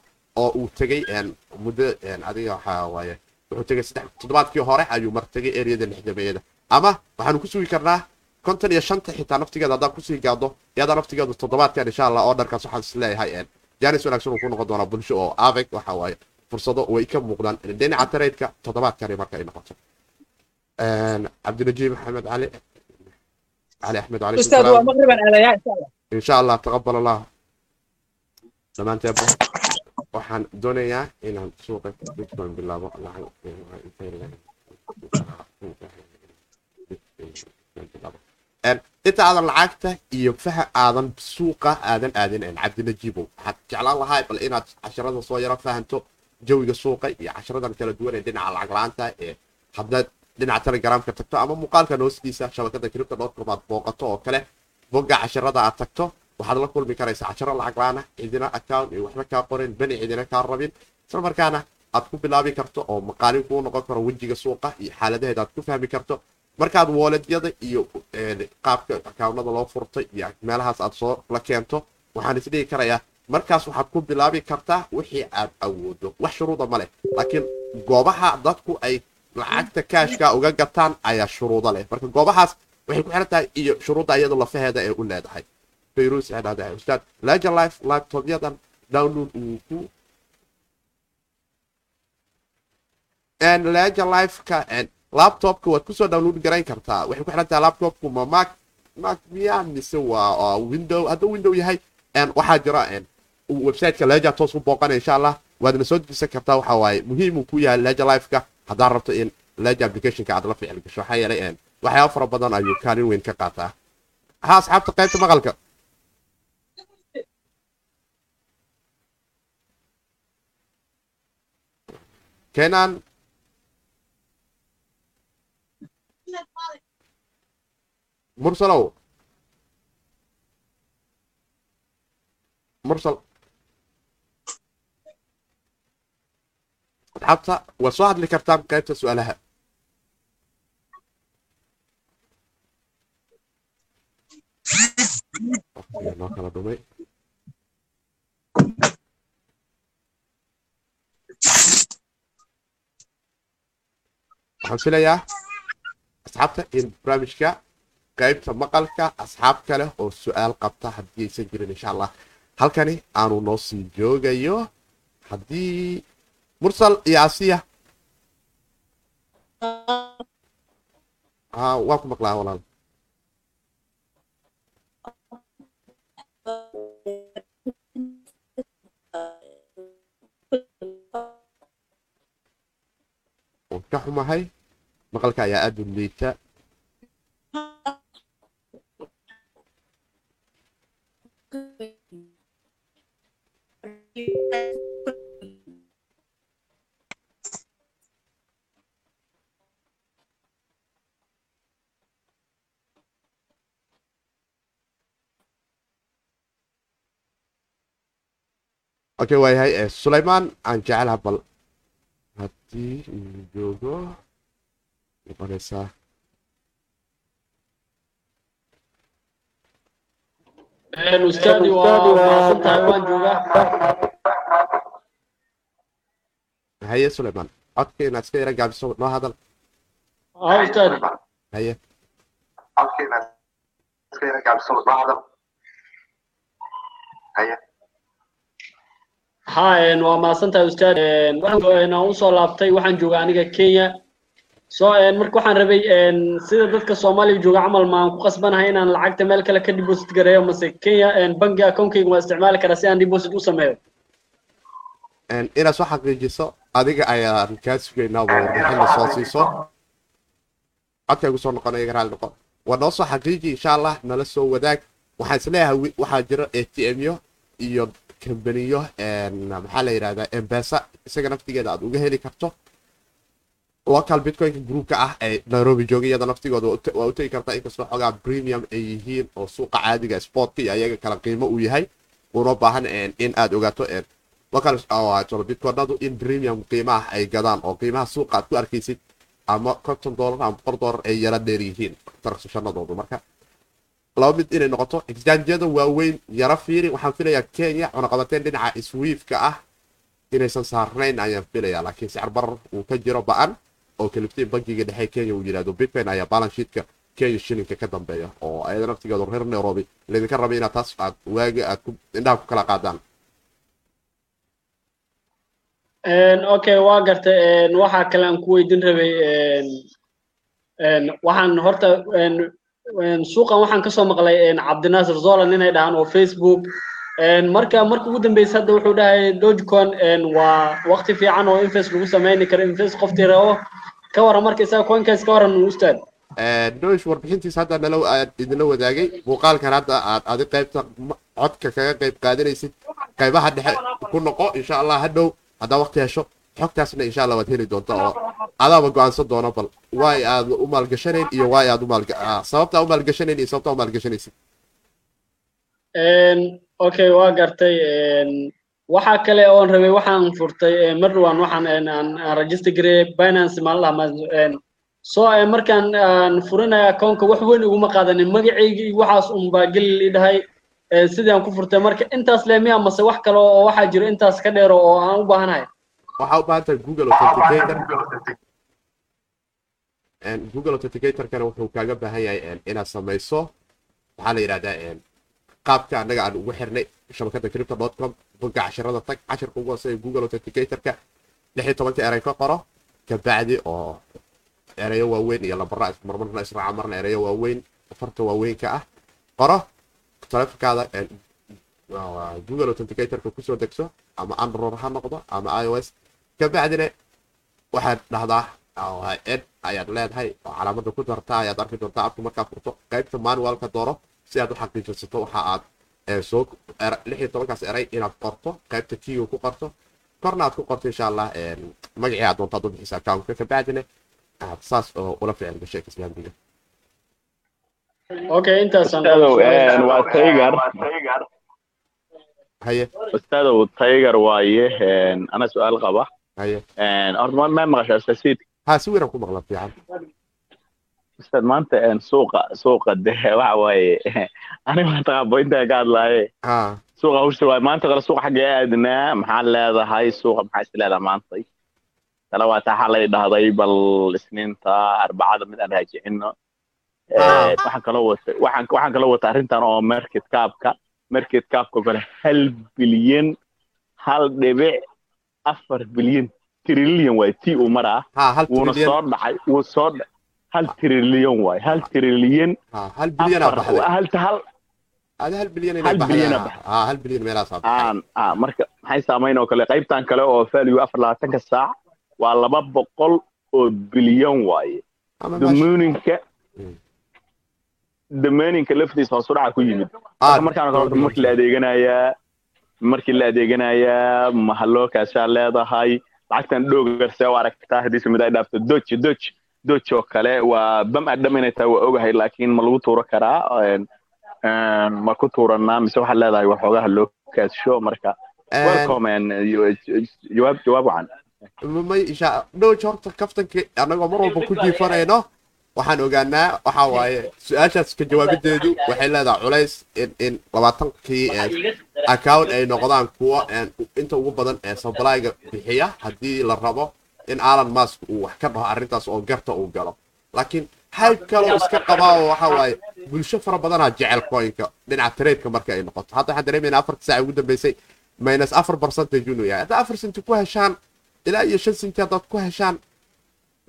oo uu tegey muddo adiga waxa waaye wuxuu tegay saddex toddobaadkii hore ayuu mar tegay ereyada lixdameeyada. Ama waxaanu ku sugi karnaa konton iyo shanta xitaa naftigeeda haddaan ku sii gaado iyadaa naftigeedu toddobaadkan insha allah oo waxaan is leeyahay wanaagsan uu ku noqon doonaa bulsho oo aveg waxa fursado way ka muuqdaan dhinaca tareydka toddobaadkani marka ay noqoto. Cabdinajiib maxamed cali cali axmed insha allah. Taqabal allah dhammaanteeba waxaan doonayaa inaan suuqa bitcoin bilaabo. Lacag inta aadan lacagta iyo faha aadan suuqa aadan aadin cabdinajiibow waxaad jeclaan lahaa bal inaad casharada soo yaro fahanto jawiga suuqa iyo casharadan kala duwan ee dhinaca lacag la'aanta ee haddaad dhinaca telegramka tagto ama muuqaalkan hoostiisa shabakada cripto dotcom aad booqato oo kale bogga casharada aad tagto waxaad la kulmi karaysaa casharo lacag la'aan cidina account iyo waxba kaa qorin bani cidina kaa rabin. Isla markaana aad ku bilaabi karto oo maqaalin kuu noqon karo wejiga suuqa iyo xaaladaheeda aad ku fahmi karto markaad wooledyada iyo qaabka akawnada loo furtay iyo meelahaas aad soo la keento waxaan isdhihi karayaa markaas waxaad ku bilaabi kartaa wixii aad awoodo. Wax shuruuda ma leh laakiin goobaha dadku ay lacagta kaashka uga gataan ayaa shuruudo leh. Marka goobahaas waxay ku xiran tahay iyo shuruudda iyadu lafaheeda ee u leedahay. Fayrus dhahdahay ustaad laja life laptopyadan download uu ku laja lifeka laptopka waad ku soo download garayn kartaa. Waxay ku xiran tahay laptopku ma mac mac miyaa mise waa window hadduu window yahay waxaa jira websiteka leja toos u booqana insha allah waadna soo dejisan kartaa waxa waaye muhiim uu ku yahay leja lifeka. Haddaad rabto in leja applicationka aad la ficil gasho waxaa yeelay waxyaaba fara badan ayuu kaalin weyn ka qaataa. Ha asxaabta qaybta maqalka. Kenan mursalow mursal. Asxaabta waad soo hadli kartaan qaybta su'aalaha waxaan filayaa asxaabta in barnaamijka qaybta maqalka asxaab kale oo su'aal qabta haddii aysan jirin insha allah. Halkani aanu noo sii joogayo haddii mursal iyo asiya. Waan ku maqlaa walaal. Ka xumahay. Maqalka ayaa aada u liita okay waayahay sulaymaan aan jecelaha bal haddii uu joogo noqonaysaa ustaadi waa mahadsan tahay waan joogaa haye sulaymaan codka inaad iska yara gaabiso noo hadal. Ha ustaadi haye ha waa mahadsan tahay ustaad waxaan u soo laabtay waxaan joogaa aniga kenya so marka waxaan rabay sida dadka soomaaliya jooga camal maan ku qasbanahay inaan lacagta meel kale ka deposit gareeyo mase kenya banki account-kayga waa isticmaali karaa si aan deposit u sameeyo? Inaad soo xaqiijiso adiga ayaan kaa sugaynaa soo siiso. Codkaygu soo noqonaya iga raali noqon. Waa noo soo xaqiiji insha allah nala soo wadaag. Waxaan is leeyahay waxaa jiro a t m yo iyo kambaniyo maxaa la yidhahdaa embesa isaga naftigeeda aad uga heli karto local bitcoinka groupka ah ee nairobi jooga iyada naftigooda waa u tegi kartaa inkastoo xogaa premium ay yihiin oo suuqa caadiga sportka iyo ayaga kala qiimo uu yahay una baahan in aad ogaato bitcoinadu in premium qiimaha ay gadaan oo qiimaha suuqa aad ku arkaysid ama konton dollar ama boqol dollar ay yara dheer yihiin transactionadoodu marka laba mid inay noqoto exchangeyada waaweyn yara fiiri waxaan filayaa kenya cunaqabateen dhinaca swiifka ah inaysan saarnayn ayaan filayaa laakiin sicir barar uu ka jiro ba'an oo kaliftiin bankiga dhexe kenya uu yidhahdo bitcoin ayaa balance sheetka kenya shilinka ka dambeeya oo ayada naftigeedu reer nairobi laydinka rabay inaad taas aad waaga aad ku indhaha ku kala qaadaan. Okay waa gartay waxaa kale aan ku weydiin rabay waxaan horta suuqan waxaan ka soo maqlay cabdinaasir zolan inay dhahaan oo facebook marka marka ugu dambeysa hadda wuxuu dhahay dogecoin waa waqti fiican oo invest lagu sameyni karo invest qoftii rabo ka waran marka isaga coinkaas ka waran ustaad. Noosh warbixintiisa hadda nala aad idinla wadaagay. Muuqaalkan hadda aad adi qaybta codka kaga qayb qaadanaysid qaybaha dhexe ku noqo insha allah hadhow haddaa waqti hesho xogtaasna insha allah waad heli doonta oo adaaba go'aansan doono bal. Waay aad u maalgashanayn iyo waay aad u maalga ah, sababta u maalgashanayn iyo sababta u maalgashanaysid okay waa gartay waxaa kale oon rabay waxaan furtay een, mar dhawaan waxaan aan register gareeyay binance maalinlaha ma- een, so een, markaan aan furinaya accountka wax weyn iguma qaadanin magacaygii waxaas un baa geli ii dhahay een, sidii aan ku furtay marka intaas le miya mase wax kale oo waxaa jiro intaas ka dheero oo aan u baahanahay? Waxaa u baahan tahay google authenticator. Google authenticatorkana wuxuu kaaga baahan yahay inaad samayso waxaa la yidhahdaa qaabka annaga aan ugu xirnay shabakada crypto dot com. bogga casharada tag casharka ugu hooseeya google authenticatorka lix tobanka eray ka qoro kabacdi oo erayo waaweyn iyo lambara marmarna israaca marna erayo waaweyn afarta waaweynka ah qoro taleefonkaada google authenticatorka ku soo degso ama android ha noqdo ama ios. kabacdina waxaad dhahdaa ed ayaad leedahay oo calaamada ku darta ayaad arki doontaa abka markaa furto qaybta manualka dooro si aad u xaqiijisato waxa aad ee, soo er- lix iyo tobankaas eray inaad qorto qaybta kiiga ku qorto. Korna aad ku qorto insha allah een, magacii aad doontaad u bixisa accountka kabacdina aad saas oo ula ficil gashay islaamdiga okay intaasaan ustaadow een, waa tiger. Haye. Ustaadow tiger waaye ana su'aal qaba. Haye. Horta ma ma maqashaa ustaasiid ha si weynaan ku maqla fiican ustaad maanta suuqa suuqa de waxa waaye aniga maanta qabointa ka hadlaaye ha. Suuqa hawsha waaye maanta kale suuqa xaggee aadnaa maxaa leedahay suuqa maxaa is leedahay maantay tala waa taa xalay dhahday bal isniinta arbacada mid aan raajicino. Eh, waxaan kaloo wata waxaan waxaan kaloo wata arrintan oo market capka market capka kale hal bilyan hal dhibic afar bilyan trillion waay tii uu maraa wuuna soo dhacay wuu soo dha- hal trillion waay hal trillion ha hal maxay saamayn oo kale? Qaybtan kale oo value afar labaatanka saac waa laba boqol oo bilyan waaye ama meesha damooninka Mm. damooninka laftiisa hoos u dhaca ku yimid. Ah, marka markaan kale markii la adeeganayaa markii la adeeganayaa mahalloo kaashaa leedahay lacagtan dhoogar see u aragtaa haddii samid ay dhaafto doj doj doj oo kale. Waa bam adham inay tahay waa ogahay laakiin ma lagu tuuro karaa. Ma ku tuuranaa mise waxaad leedahay waxoogaha loo kaasho marka. Een, welcome and you- jawaab jawaab wacan. May insha dhowj horta kaftanka annagoo mar walba ku jiifanayno waxaan ogaanaa waxa waaye su'aashaas ka jawaabadeedu waxay leedahay culays in in labaatankii account ay noqdaan kuwa inta ugu badan ee supplyga bixiya. Haddii la rabo in alan mask uu wax ka dhaho arrintaas oo garta uu galo. Laakiin hayb kaloo iska qabaa oo waxa waaye bulsho fara badanaa jecel coinka dhinaca tradeka marka ay noqoto. Hadda waxaan dareemaynaa afarta saac ugu dambeysay minus afar percentage inuu yahay. Hadda afar senti ku heshaan ilaa iyo shan senti haddaad ku heshaan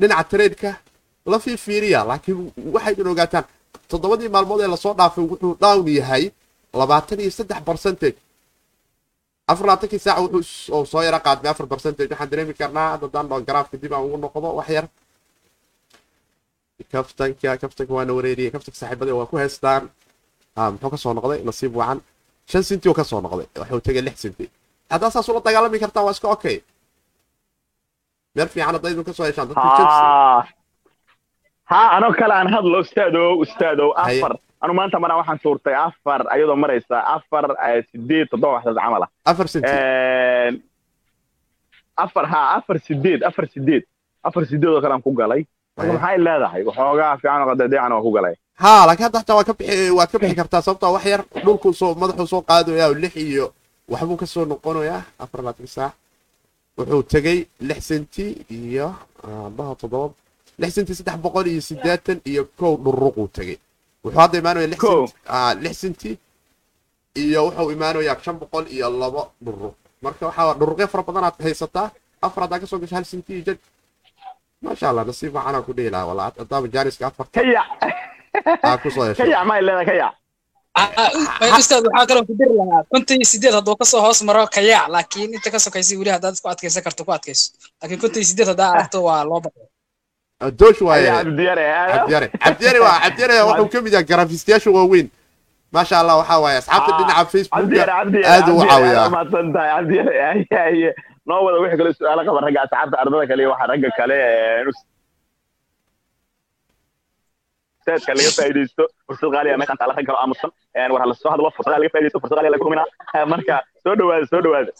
dhinaca tradeka la fiifiiriya laakiin waxaydan ogaataan toddobadii maalmood ee la soo dhaafay wuxuu down yahay labaatan iyo saddex percentage afar labaatankii saaca wuxuu soo yara qaadmay afar percentage. Waxaan dareemi karnaa haddadaan dhao garaafka dib aan ugu noqdo wax yar. Kaftanka kaftanka waana wareeriyey kaftanka saaxiibadii waa ku heystaan ha muxuu ka soo noqday? Nasiib wacan. Shan senti oo ka soo noqday. Wuxuu tegay lix senti haddaa saas ula dagaalami kartaan waa iska okay. Meel fiican haddaydun ka soo heshaan dadku jabsi ha anoo kale aan hadlo ustaadow ustaadow. Afar anu maanta maraan waxaan tuurtay afar ayadoo maraysa afar eh, sideed toddoba waxdaas camal ah. Afar Een, afar ha afar sideed afar sideed. Afar sideed oo kale aan ku galay. Marka maxay leedahay? Waxoogaa fiican oo qadeedeecan waa ku galay. ها laakiin hadda xataa waa ka bixi waad ka bixi kartaa sababtoo wax yar dhulkuu soo madaxuu soo qaadaya oo lix iyo waxbuu ka soo noqonayaa. Afar labaatan saac wuxuu tegey lix senti iyo dhaho toddoba lix senti saddex boqol iyo siddeetan iyo kow dhuruquu tegey wuxuu hadda imaanaya lix Kow. senti ah, iyo wuxuu imaanayaa shan boqol iyo labo dhuruq marka waxaa dhuruqyo fara badan aad haysataa. Afar haddaa ka soo gasho hal senti iyo jaj. Maasha allah nasiib waxaanaa ku dhihi lahaa walaa haddaaba jaaniska afar kayac. Aa ku soo hesho. Kayac ustaad waxaa kaloo ku diri lahaa konton iyo sideed hadduu ka soo hoos maro kayaac laakiin inta ka sokaysa weli haddaad isku adkaysan karto ku adkayso. Laakiin konton iyo sideed haddaa aragto waa loo baqay doosh waaye cabdiyare cabdiyare cabdiyare waa cabdiyare wuxuu ka mid yahay garaafistayaasha waaweyn maasha allah waxaa waaye asxaabta dhinaca facebooka aad u caawiyaa noo wada wixii kale su'aalo qaba ragga asxaabta ardada kale iyo waxa ragga kale ustaadka laga faa'iidaysto fursad qaali ah meeshaan taala rag kale aamusan war hala soo hadlo fursada laga faa'iidaysto fursad qaali ah laga huminaa marka soo dhawaada soo dhawaada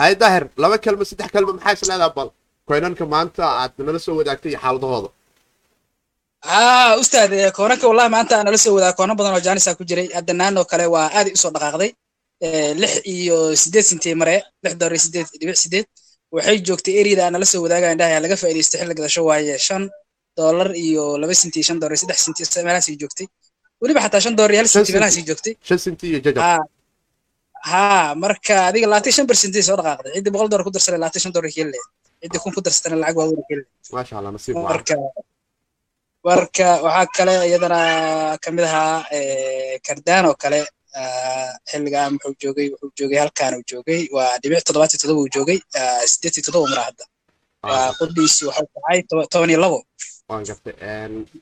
hay daahir laba kelmo saddex kelmo maxaa is leedaha bal koynanka maanta aad nala soo wadaagtay iyo xaaladahooda haa ustaad koonanka wallahi maanta aan nala soo wadaa koono badan oo jaanisa ku jiray hadda naanoo kale waa aad u soo dhaqaaqday lix iyo sideed sintii mare lix dolar iyo sideed dhibic sideed waxay joogtay eriyada aan nala soo wadaaga indhaha laga faa'iidaysto xilli gadasho waaye shan dolar iyo laba sinti shan dolar iyo saddex sinti meelahaasay joogtay weliba xataa shan dolar iyo hal sinti meelahaasay joogtay shan sinti iyo jajab haa haa marka adiga labaatan shan bersentii soo dhaqaaqday. Ciddii boqol dolar ku darsanay labaatan shan dolar kele ciddii kun ku darsatana lacag waa wacan marka marka waxaa kale iyadana ka mid ahaa eh, kardaan oo kale ah, xilligan wuxuu joogay wuxuu joogay halkaan uu joogay. Waa dhibic toddobaatan toddoba uu joogay ah, sideed iyo toddoba mara hadda. Qudhiisu waxay tahay toba- toban iyo labo. Waan gartay.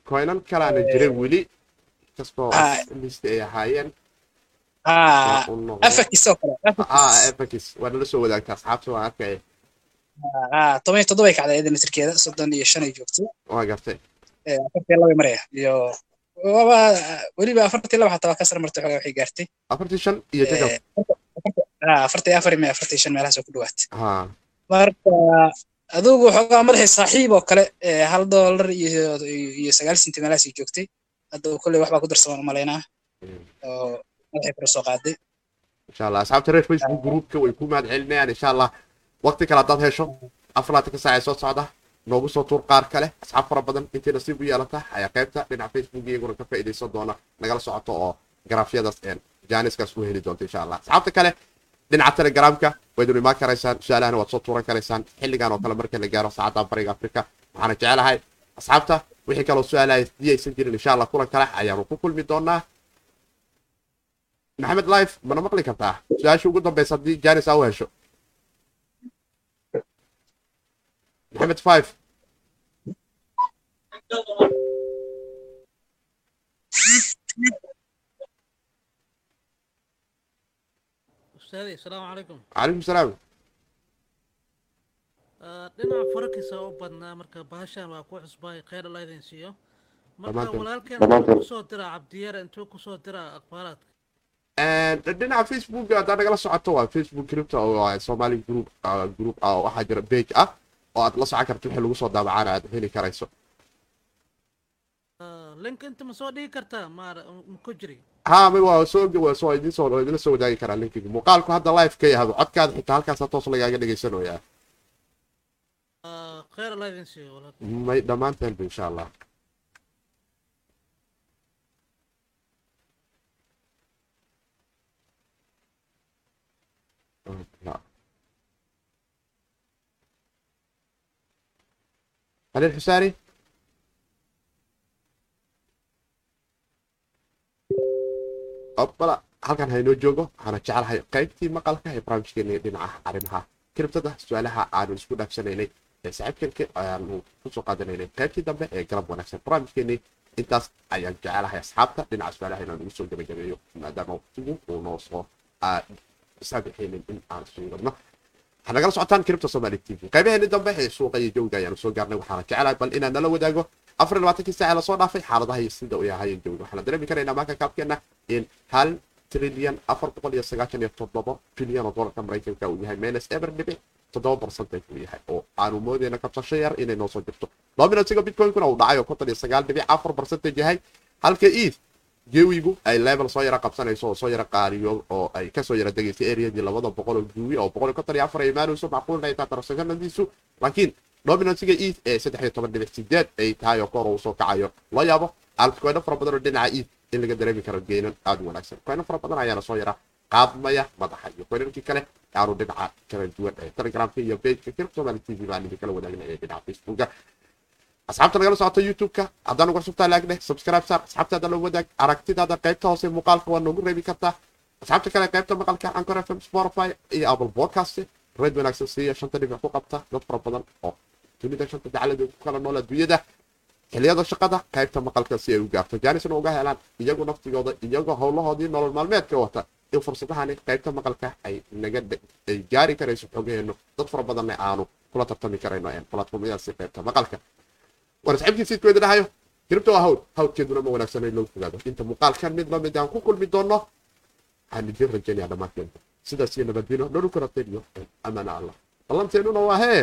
Koynan kalaana jiray weli kastoo Ah. lista ay ahaayeen. haa waa waa nala soo wadaagtay asxaabta waan arkaya toban iyo toddoba ay kacday iyada mitirkeeda soddon iyo shan ay joogtay waan gartay afartii laba ay maraya iyo waaba weliba afartii laba xataa waa ka sar martay xogaa waxay gaartay afartii shan iyo jajab afartii afar iyo afartii shan meelahaas oo ku dhawaatay ha marka adugu xoogaa madaxii saaxiib oo kale hal doolar iyo iyo sagaal senti meelahaas ay joogtay hadda kolley waxbaa ku darsamaan umalaynaa insha allah asxaabta reer waqti kale haddaad hesho afaraatan saac ee soo socda noogu soo tuur qaar kale asxaab fara badan intay nasiib u yeelata ayaa qaybta dhinaca facebook iyaguna ka faa'iidaysan doona nagala socoto oo garaafyadaas jaaniskaas u heli doonta insha allah asxaabta kale dhinaca telegramka waydun imaan karaysaan su'aalahana waad soo tuuran karaysaan xilligan oo kale marka la gaaro saacadda bariga afrika waxaana jecelahay asxaabta wixii kaloo su'aalahay haddii jirin insha allah kulan kale ayaanu ku kulmi doonaa maxamed life mana maqli kartaa? Su'aasha ugu dambeysa haddii janis aa u hesho. Maxamed five. Calaykum calaykum salaam. Ah, dhinaca farakiisa u badnaa marka bahashan waa ku cusbay kheyr alla idin siiyo. Marka walaalkeen ku soo diraa cabdiyare intuu ku soo diraa aqbaalaadka dhinaca facebook haddaa nagala socoto waa facebook cripto oo somali group group ah oo waxaa jira page ah oo aad la socon karto wixii lagu soo daabacana aad heli karayso. Ah, link inta ma soo dhigi kartaa maar ma ku jiri. Ha ma waa soo waa idinla wadaagi karaa linkiga. Muuqaalku hadda live ka yahdo codkaada xitaa halkaasa toos lagaaga dhagaysanayaa Ah, may dhammaanteenba insha allah خليل حساري obbala halkan haynoo joogo waxaana jecelahay qaybtii maqalka ee barnaamijkeena dhinaca arrimaha kiribtada su-aalaha aanu isku dhaafsanaynay ee saaxiibkanka ayaanu kusoo qaadanaynay qaybtii dambe ee galab wanaagsan barnaamijkeenii intaas ayaan jecelahay asxaabta dhinaca su-aalaha inaan ugu soo gabagabeeyo maadaama waqtigu uu noo soo saabixaynin in aan soo wadno waxaa nagala socotaan kiribta somali t v qaybaheeni dambe ee suuqa iyo jawga ayaanu soo gaarnay waxaana jecelahay bal inaan nala wadaago afar labaatankii saace la soo dhaafay xaaladaha iyo sida uu yahay jawga waxaana dareemi karaynaa maanka kaabkeena in hal trilyan afar boqol iyo sagaashan iyo toddoba bilyan oo doolarka maraykanka uu yahay minus eber dhibic toddoba percentage uu yahay oo aanu moodayna kabsasho yar inay noo soo jirto dominansiga bitcoinkuna uu dhacay oo konton iyo sagaal dhibic afar percentage yahay halka eth jewigu ay level soo yara qabsanayso oo soo yara qaariyo oo ay ka soo yara degaysay areadii labada boqol oo jewi oo boqol konton iyo afar ay imaanayso macquulna ay tahay tarashaganadiisu laakiin dominansiga eth ee saddex iyo toban dhibic sideed ay tahay oo kor uu kacayo. Loo yaabo altcoino fara badan oo dhinaca eth in laga dareemi karo geenan aada u wanaagsan. Coino fara badan ayaana soo yara qaadmaya madaxa iyo coinarkii kale aanu dhinaca kala duwan ee telegramka iyo pageka kirk somali t v baan idin kala wadaagnaya dhinaca facebooka asxaabta nagala socota youtube-ka haddaan uga cusubtaa laagdheh subscribe saar asxaabtaada la wadaag aragtidaada qaybta hoose muuqaalka waa noogu reebi kartaa asxaabta kale qaybta maqalka anchor fm spotify iyo apple podcast reed wanaagsan siiya shanta dhibic ku qabta dad fara badan oo dunida shanta dacaladeed ku kala nool adduunyada xiliyada shaqada qaybta maqalka si ay u gaarto jaanisna uga helaan iyagu naftigooda iyagoo howlahoodii nolol maalmeedka wata in fursadahani qaybta maqalka ay naga ay gaari karayso xogeheenu dad fara badanna aanu kula tartami karayno platformyadaasi qaybta maqalka waan asxaabkii siidkooda dhahayo hiribta waa hawd hawdkeeduna ma wanaagsanay loo fogaado inta muuqaalkan mid la mid aan ku kulmi doono waxaan idin rajaynayaa dhammaanteen sidaas iyo nabadgeno dhowr karateen iyo amaana allah. Ballanteenuna waa hee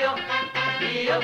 io, io,